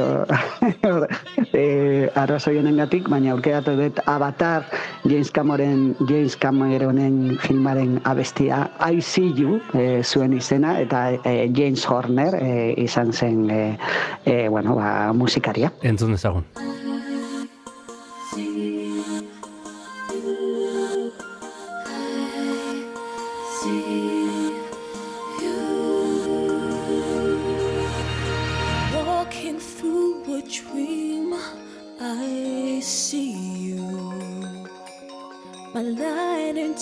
e, arrazoi honengatik, baina aukeratu dut Avatar James Cameron, James Cameronen filmaren abestia I See You e, zuen izena eta e, James Horner e, izan zen e, e, bueno, ba, musikaria. Entzun dezagun.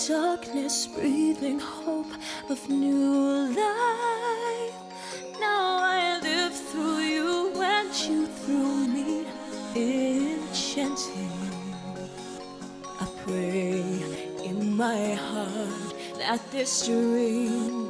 Darkness, breathing hope of new life. Now I live through you and you through me, enchanting. I pray in my heart that this dream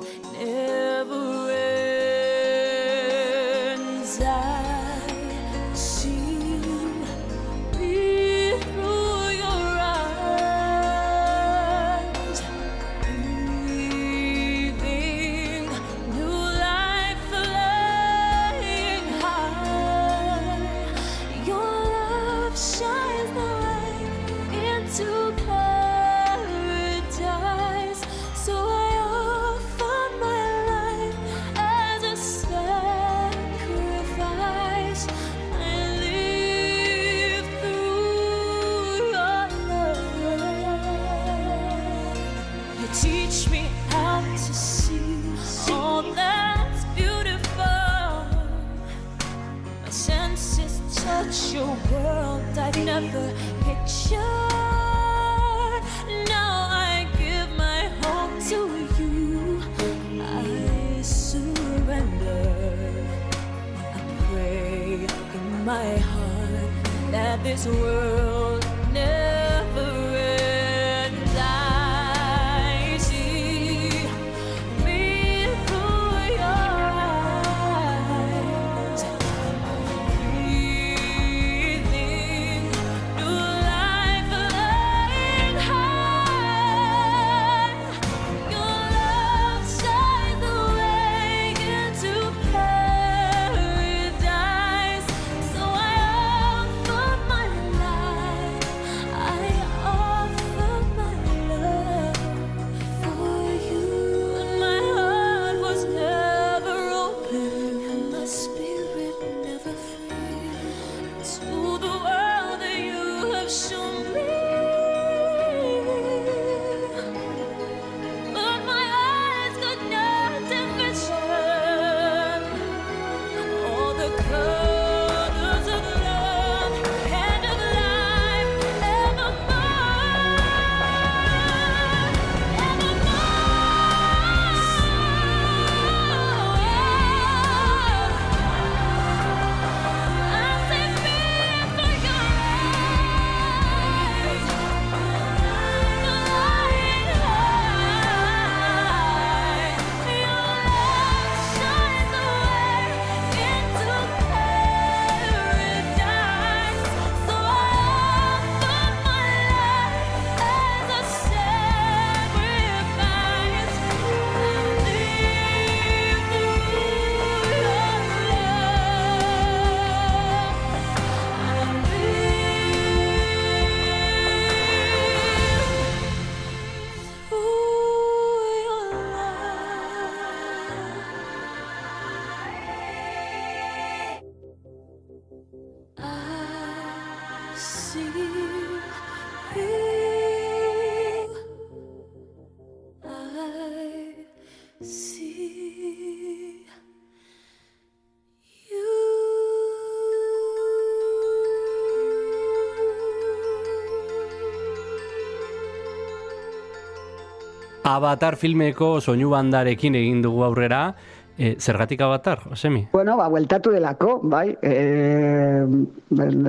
Avatar filmeko soinu bandarekin egin dugu aurrera, e, zergatik Avatar, Osemi? Bueno, ba, bueltatu delako, bai, e,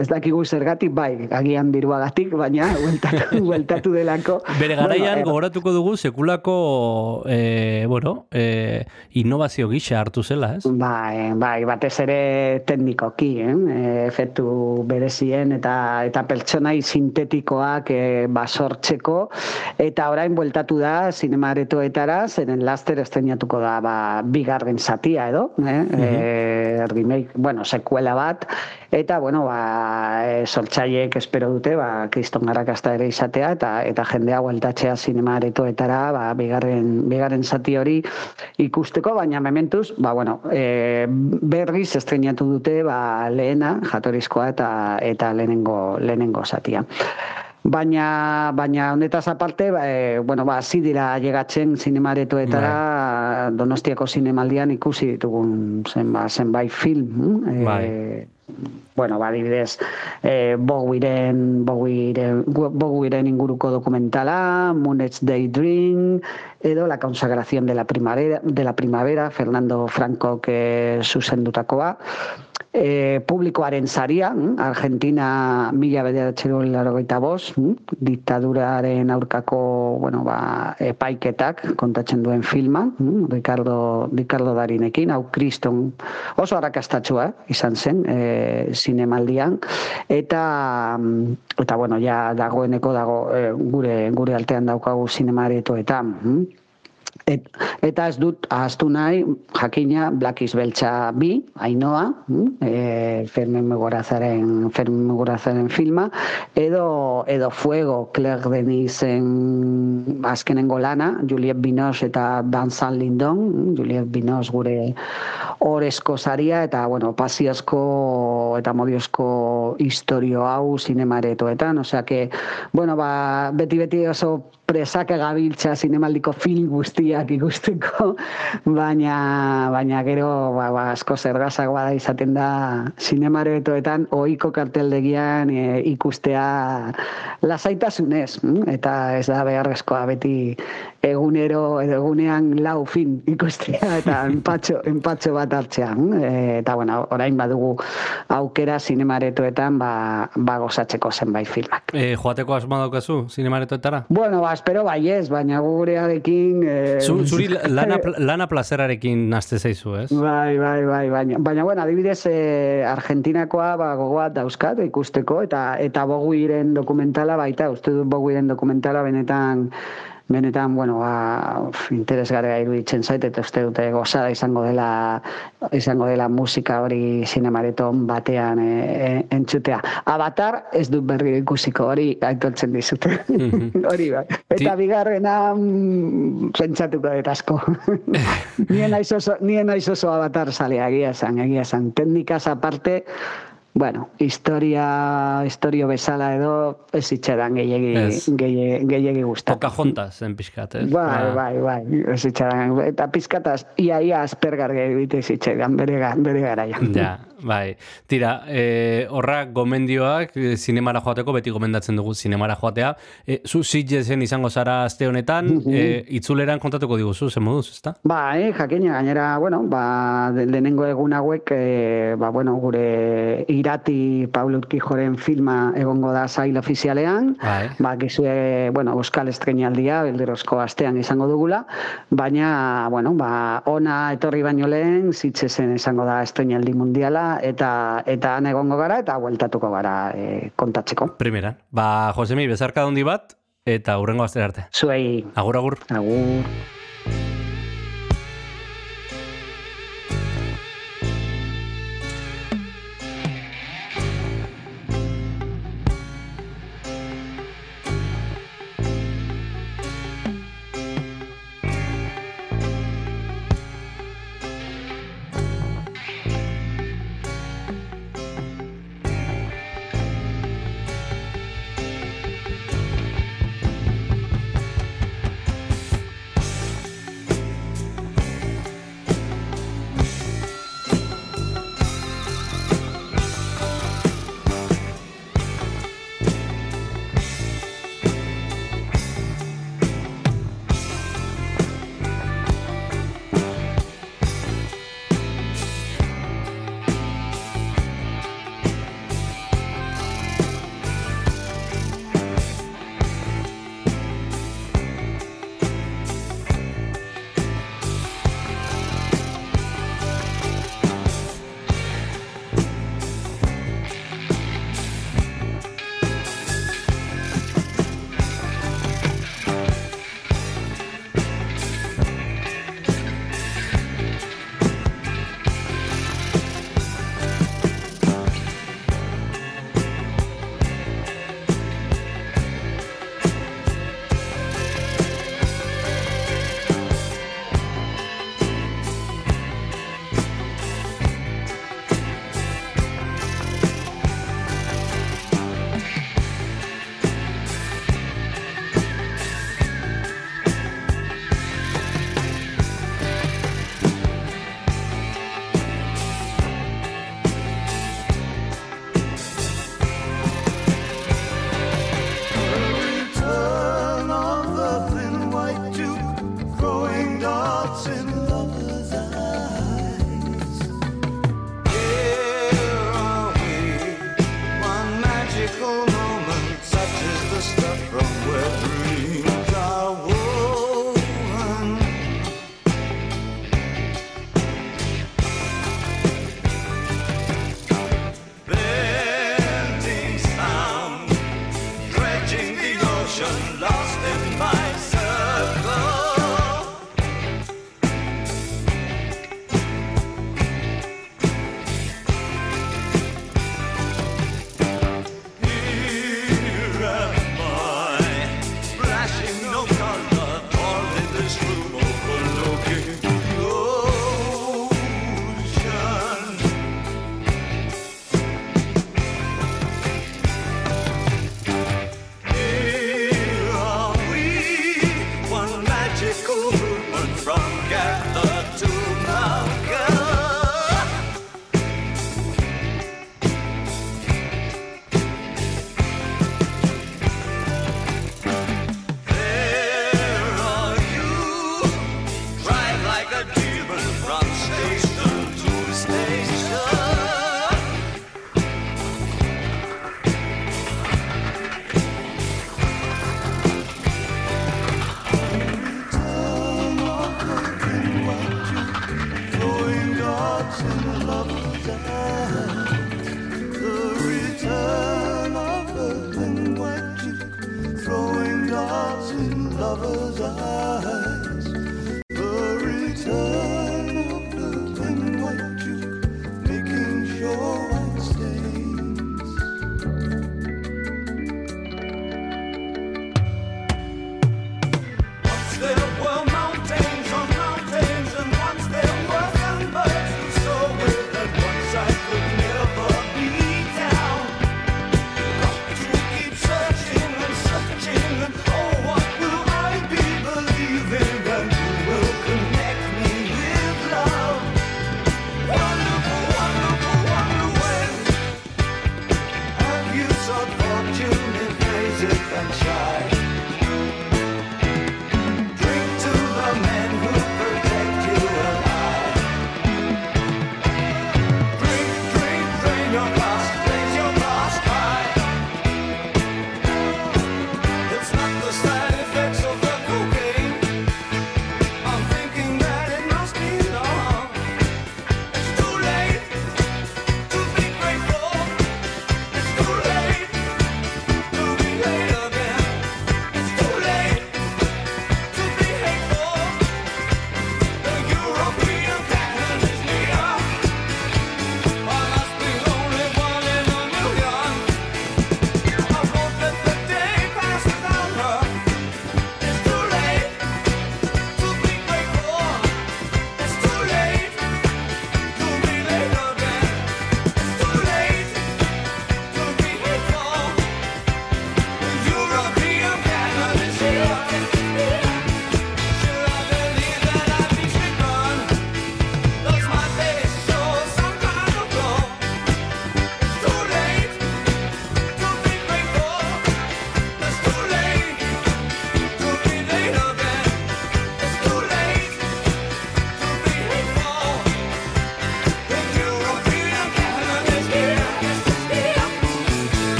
ez dakigu zergatik, bai, agian diruagatik, baina bueltatu, bueltatu delako. Bere garaian Bueno, gogoratuko dugu sekulako e, bueno, e, innovazio gisa hartu zela, ez? Bai, bai, batez ere teknikoki, eh? Efektu berezien eta eta pertsonai sintetikoak e, basortzeko eta orain bueltatu da zinemaretoetara, zeren laster estrenatuko da ba, bigarren zatia edo, eh? e, remake, bueno, sekuela bat, eta bueno, ba, e, sortzaileek espero dute, ba, kriston garrakasta ere izatea, eta eta jendea bueltatzea zinemaretoetara, ba, bigarren, bigarren zati hori ikusteko, baina mementuz, ba, bueno, e, berriz estrenatu dute ba, lehena, jatorrizkoa eta eta lehenengo, lehenengo zatia. Baina, baina honetaz aparte, ba, e, bueno, ba, hasi dira llegatzen zinemaretoetara Donostiako zinemaldian ikusi ditugun zenba, zenbait film. hm? Bai. bueno, ba, adibidez, eh, Bowieren, Bowieren, Bowieren inguruko dokumentala, Moonage Daydream, edo La consagración de la primavera, de la primavera Fernando Franco que zuzendutakoa. E, publikoaren saria, hm, Argentina mila bederatxeron larogeita bost, hm, diktaduraren aurkako bueno, ba, epaiketak kontatzen duen filma, hm, Ricardo, Ricardo Darinekin, hau kriston oso arrakastatsua izan zen e, zinemaldian, eta mm, eta bueno, ja dagoeneko dago e, gure gure altean daukagu zinemaretoetan. hm. Et, eta ez dut ahaztu nahi, jakina Black is Beltza bi, Ainoa, mm, e, Fermin Mugurazaren, Fermin Mugurazaren filma, edo, edo Fuego, Claire Denisen azkenengo lana, Juliette Binoche eta Vincent Lindon, mm, Juliette Binoche gure orezko saria, eta, bueno, pasiozko eta modiozko historio hau zinemaretoetan, osea que, bueno, ba, beti-beti oso presaka gabiltza zinemaldiko film guztiak ikusteko, baina, baina gero ba, ba, asko zergazagoa da izaten da zinemaretoetan ohiko karteldegian e, ikustea lasaitasunez, mm? eta ez da beharrezkoa beti egunero edo egunean lau fin ikustea eta enpatxo, enpatxo bat hartzea. mm? E, eta bueno, orain badugu aukera zinemaretoetan ba, ba gozatzeko zenbait filmak. E, joateko asma daukazu, zinemaretoetara? Bueno, ba, espero baiez, baina gurearekin... Eh, Zu, zuri lana, lana plazerarekin nazte zaizu, ez? Bai, bai, bai, baina, baina bueno, adibidez eh, Argentinakoa ba, gogoat dauzkat ikusteko, eta eta boguiren dokumentala baita, uste dut boguiren dokumentala benetan benetan, bueno, ba, interesgarria iruditzen zait, eta uste dute gozada izango dela izango dela musika hori zinemareton batean e, e, entzutea. Avatar ez dut berri ikusiko, hori aitortzen dizute. hori bai. Eta bigarrena mm, pentsatuko dut asko. nien oso, nien naiz oso avatar zalea, egia esan, egia esan. Teknikaz aparte, Bueno, historia, historio bezala edo ez itxeran gehiegi, Ez. gehiegi, gehiegi gustatu. Pocahontas, zen pixkat, ez? Bai, Ah. bai, bai, ez itxeran. Eta pizkataz, ia, ia aspergar egite zitxeran, bere, bere garaian. Ja, bai. Tira, e, horrak gomendioak e, zinemara joateko, beti gomendatzen dugu zinemara joatea. E, zu Sitgesen izango zara aste honetan, e, itzuleran kontatuko diguzu, zen moduz, ezta? Ba, eh, jakina, gainera, bueno, ba, lehenengo egun hauek, eh, ba, bueno, gure irati Paulo Urquijoren filma egongo da zail ofizialean, Bai. ba, gizue, bueno, Euskal Estrenaldia, belderozko astean izango dugula, baina, bueno, ba, ona etorri baino lehen, zitzesen izango da estrenaldi mundiala, eta eta han egongo gara, eta bueltatuko gara eh, kontatzeko. Primera. Ba, Josemi, bezarka handi bat, eta hurrengo astera arte. Zuei. Agur, agur. Agur.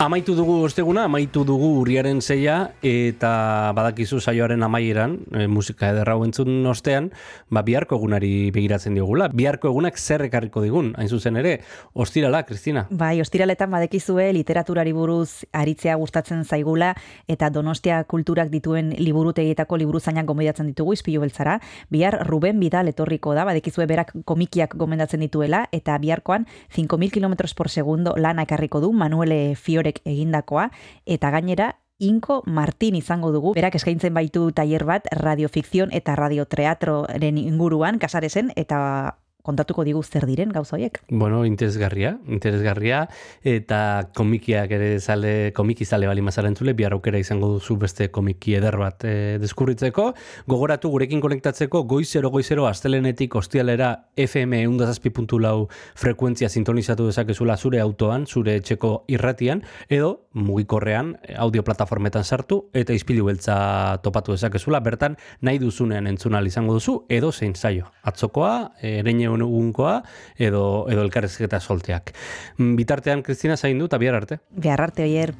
Amaitu dugu osteguna, amaitu dugu urriaren zeia, eta badakizu saioaren amaieran, e, musika ederra entzun ostean, ba, biharko egunari begiratzen diogula. Biharko egunak zer ekarriko digun, hain zuzen ere, ostirala, Kristina. Bai, ostiraletan badekizue literaturari buruz aritzea gustatzen zaigula eta Donostia kulturak dituen liburutegietako liburuzainak gomendatzen ditugu izpilu beltzara. Bihar Ruben Bidal etorriko da, badekizue berak komikiak gomendatzen dituela eta biharkoan 5.000 km por segundo lana ekarriko du Manuele Fiorek egindakoa eta gainera Inko Martin izango dugu, berak eskaintzen baitu tailer bat radiofikzion eta radioteatroren inguruan, kasaresen, eta kontatuko digu zer diren gauza horiek. Bueno, interesgarria, interesgarria, eta komikiak ere zale, komiki zale bali mazaren zule, bihar aukera izango duzu beste komiki eder bat e, deskurritzeko. Gogoratu gurekin konektatzeko, goizero, goizero, astelenetik ostialera FM eundazazpi.lau frekuentzia sintonizatu dezakezula zure autoan, zure etxeko irratian, edo mugikorrean audio plataformetan sartu, eta izpilu beltza topatu dezakezula, bertan nahi duzunean entzunal izango duzu, edo zein zaio. Atzokoa, ereine egunkoa edo edo elkarrezketa solteak. Mm, Bitartean Kristina zaindu eta bihar arte. Bihar arte oier.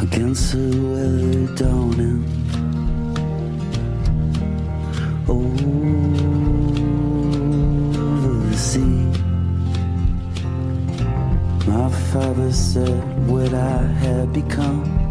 Against the weather dawning. Over the sea, my father said what I had become.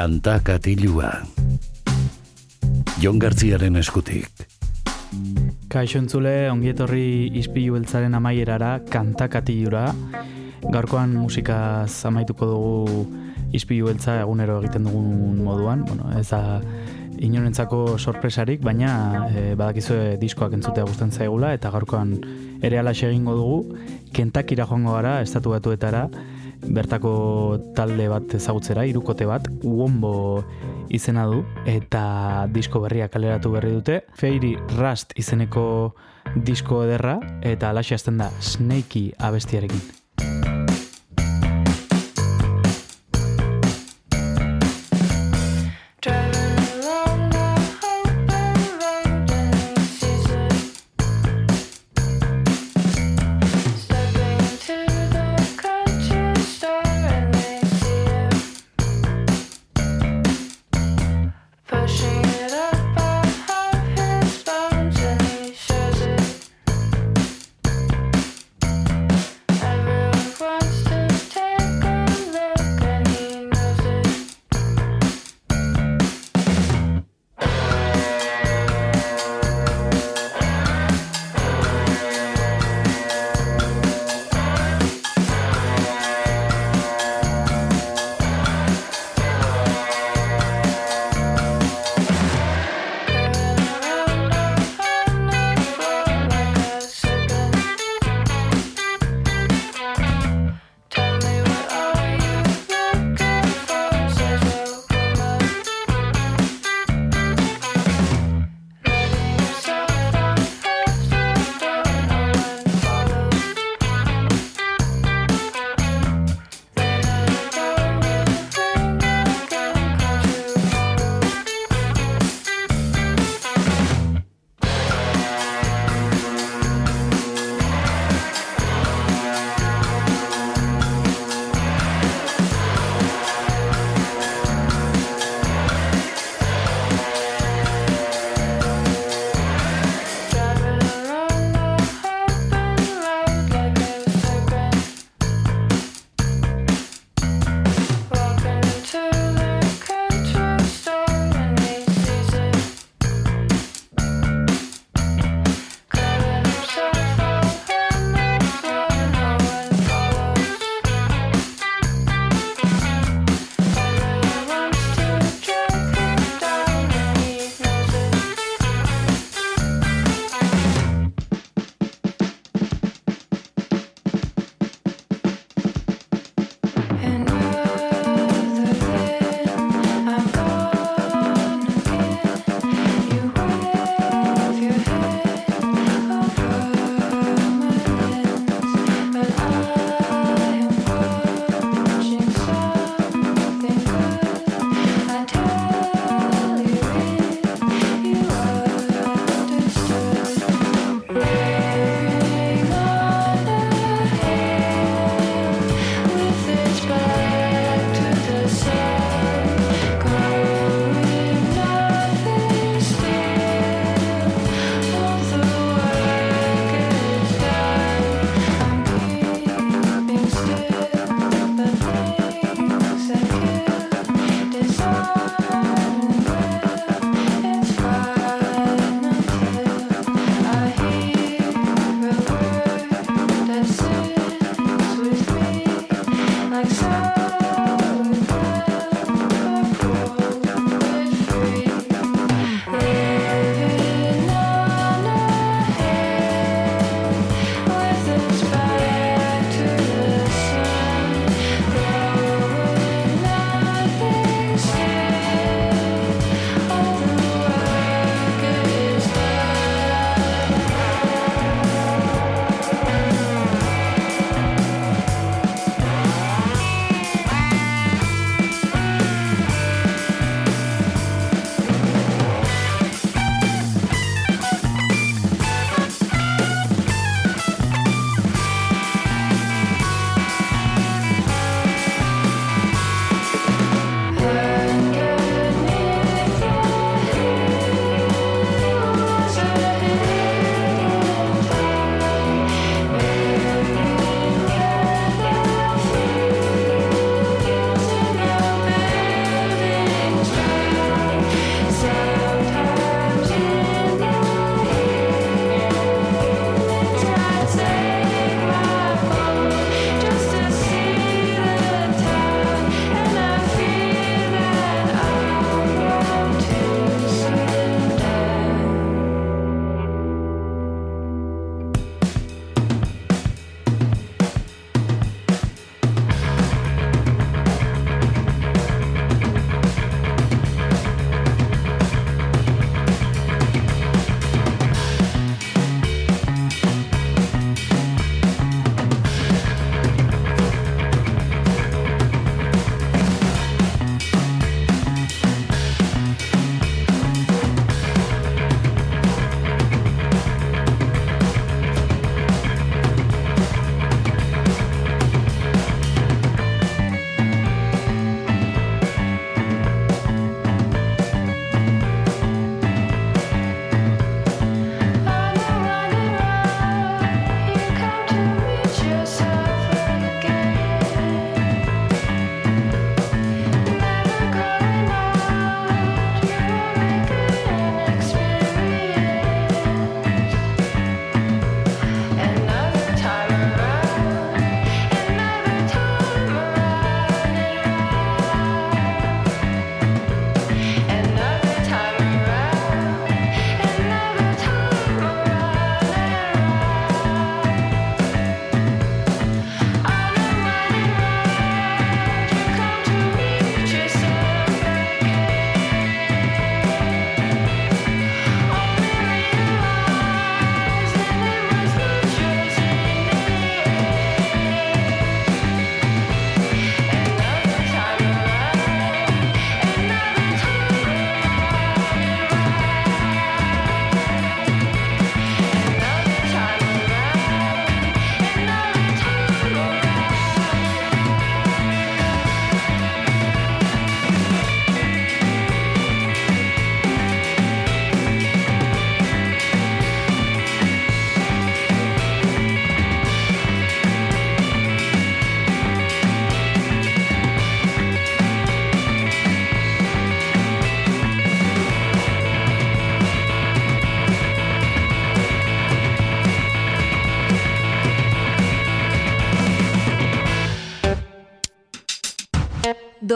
Kanta katilua. Jon Gartziaren eskutik. Kaixo entzule, ongietorri izpilu beltzaren amaierara, kantakatilura. Gaurkoan musikaz amaituko dugu izpilu beltza egunero egiten dugun moduan. Bueno, ez da inorentzako sorpresarik, baina e, badakizue diskoak entzutea gusten zaigula, eta gaurkoan ere alaxe egingo dugu, kentakira joango gara, estatu batuetara, bertako talde bat ezagutzera, irukote bat, Uombo izena du, eta disko berria kaleratu berri dute. Feiri Rust izeneko disko ederra, eta alaxe hasten da Snakey abestiarekin.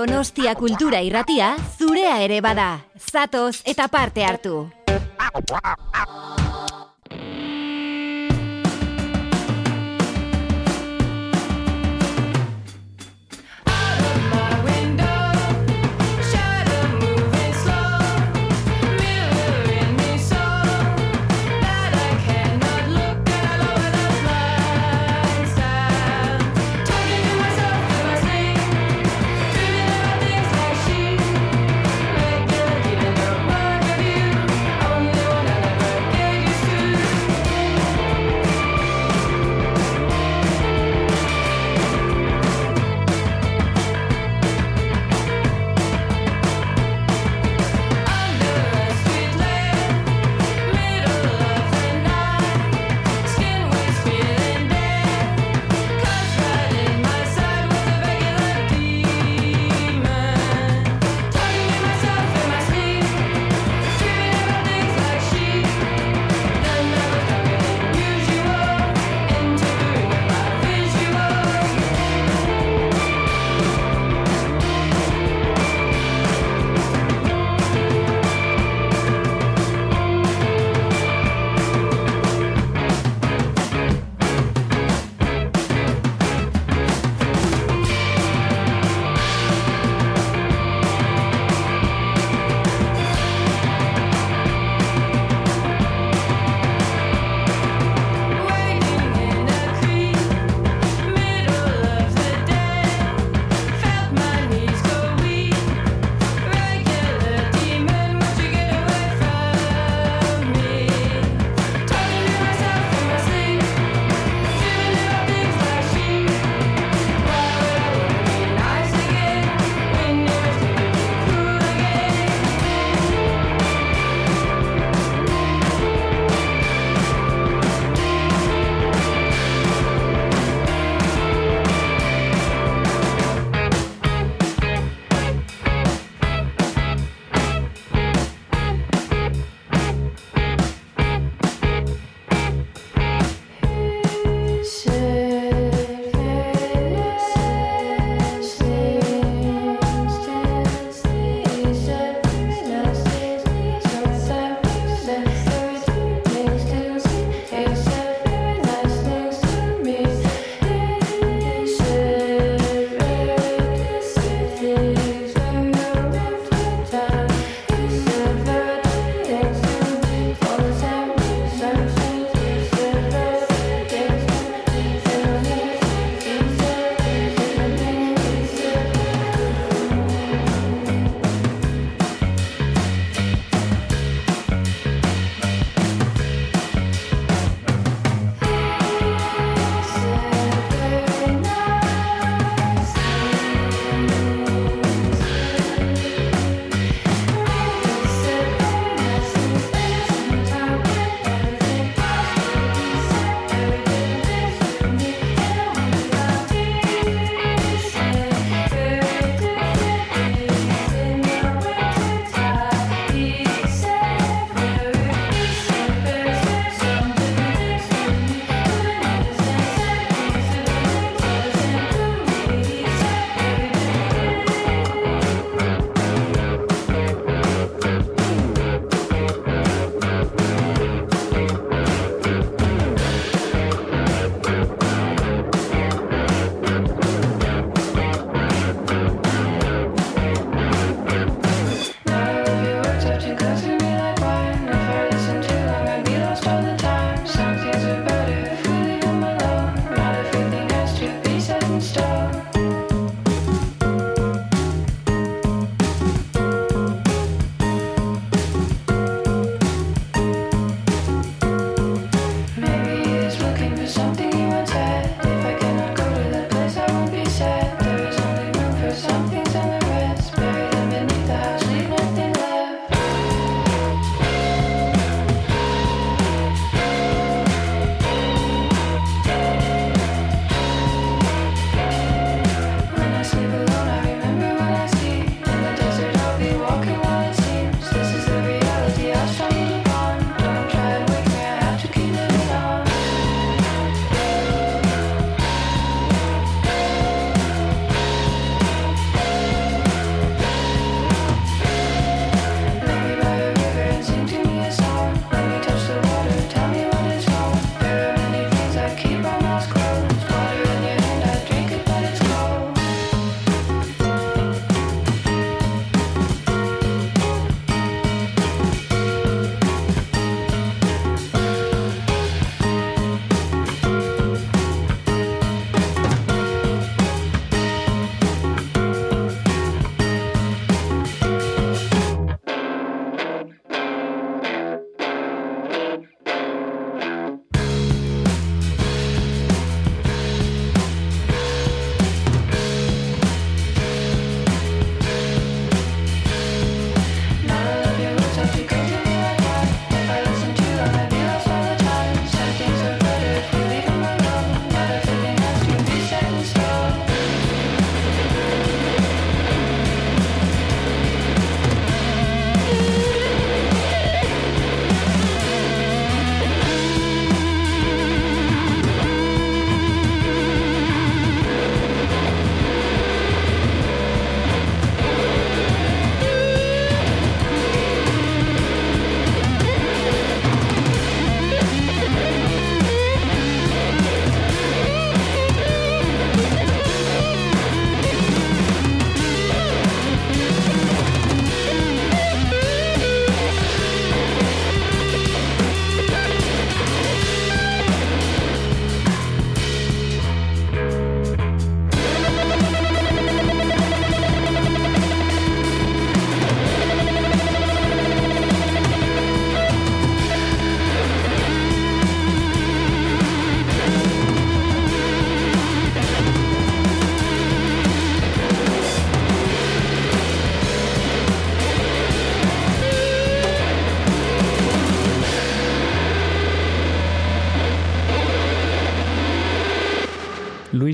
Donostia kultura irratia zurea ere bada. Zatoz eta parte hartu.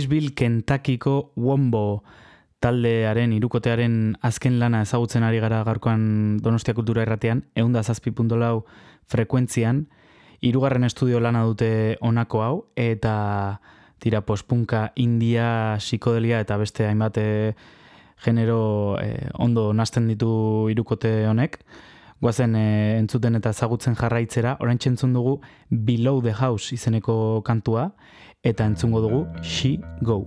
Louisville, Kentuckyko Wombo taldearen, irukotearen azken lana ezagutzen ari gara gaurkoan Donostia Kultura Erratean, eunda zazpi puntolau frekuentzian, hirugarren estudio lana dute honako hau, eta tira pospunka, india, psikodelia eta beste hainbat eh, genero eh, ondo nasten ditu irukote honek. Guazen eh, entzuten eta ezagutzen jarraitzera, orain entzun dugu Below the House izeneko kantua, eta entzungo dugu She Go.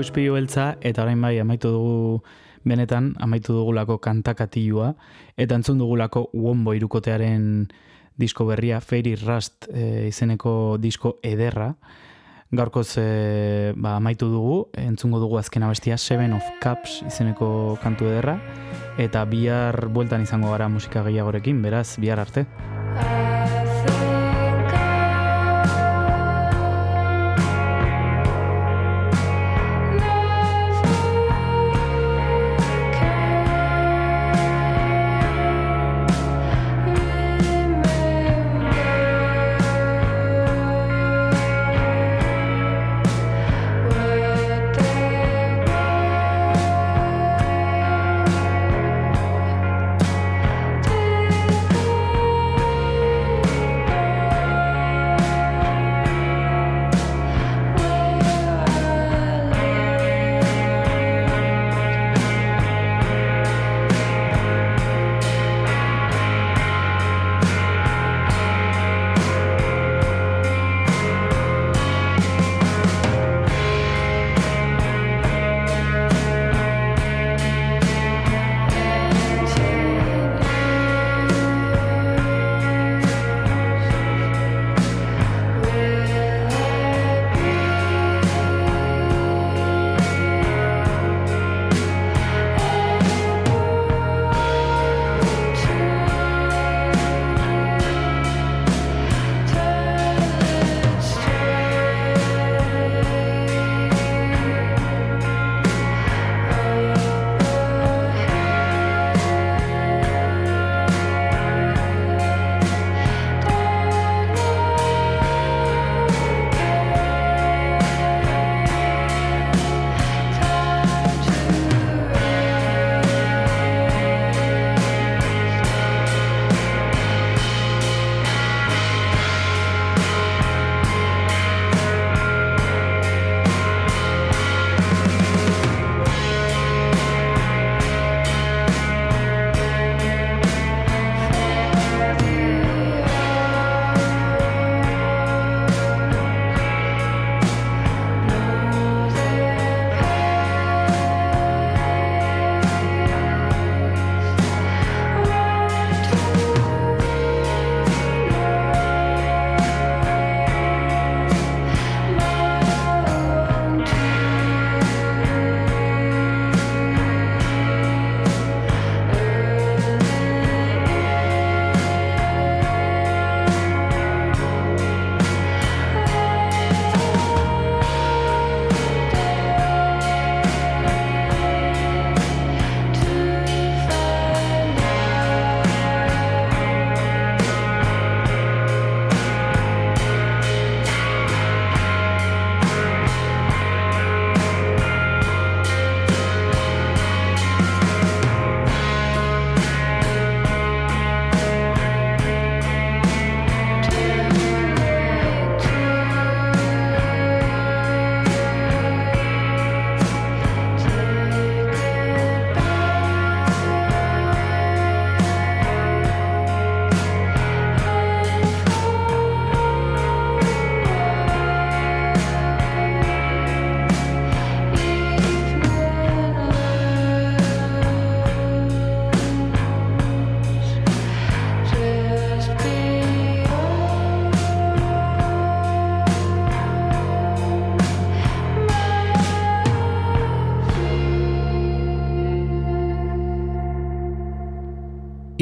Espilu Beltza, eta orain bai amaitu dugu benetan, amaitu dugulako kantakatilua, eta entzun dugulako Wombo irukotearen disko berria, Fairy Rust e, izeneko disko ederra, gaurkoz e, ba, amaitu dugu, entzungo dugu azken abestia Seven of Cups izeneko kantu ederra, eta bihar bueltan izango gara musika gehiagorekin, beraz, bihar arte.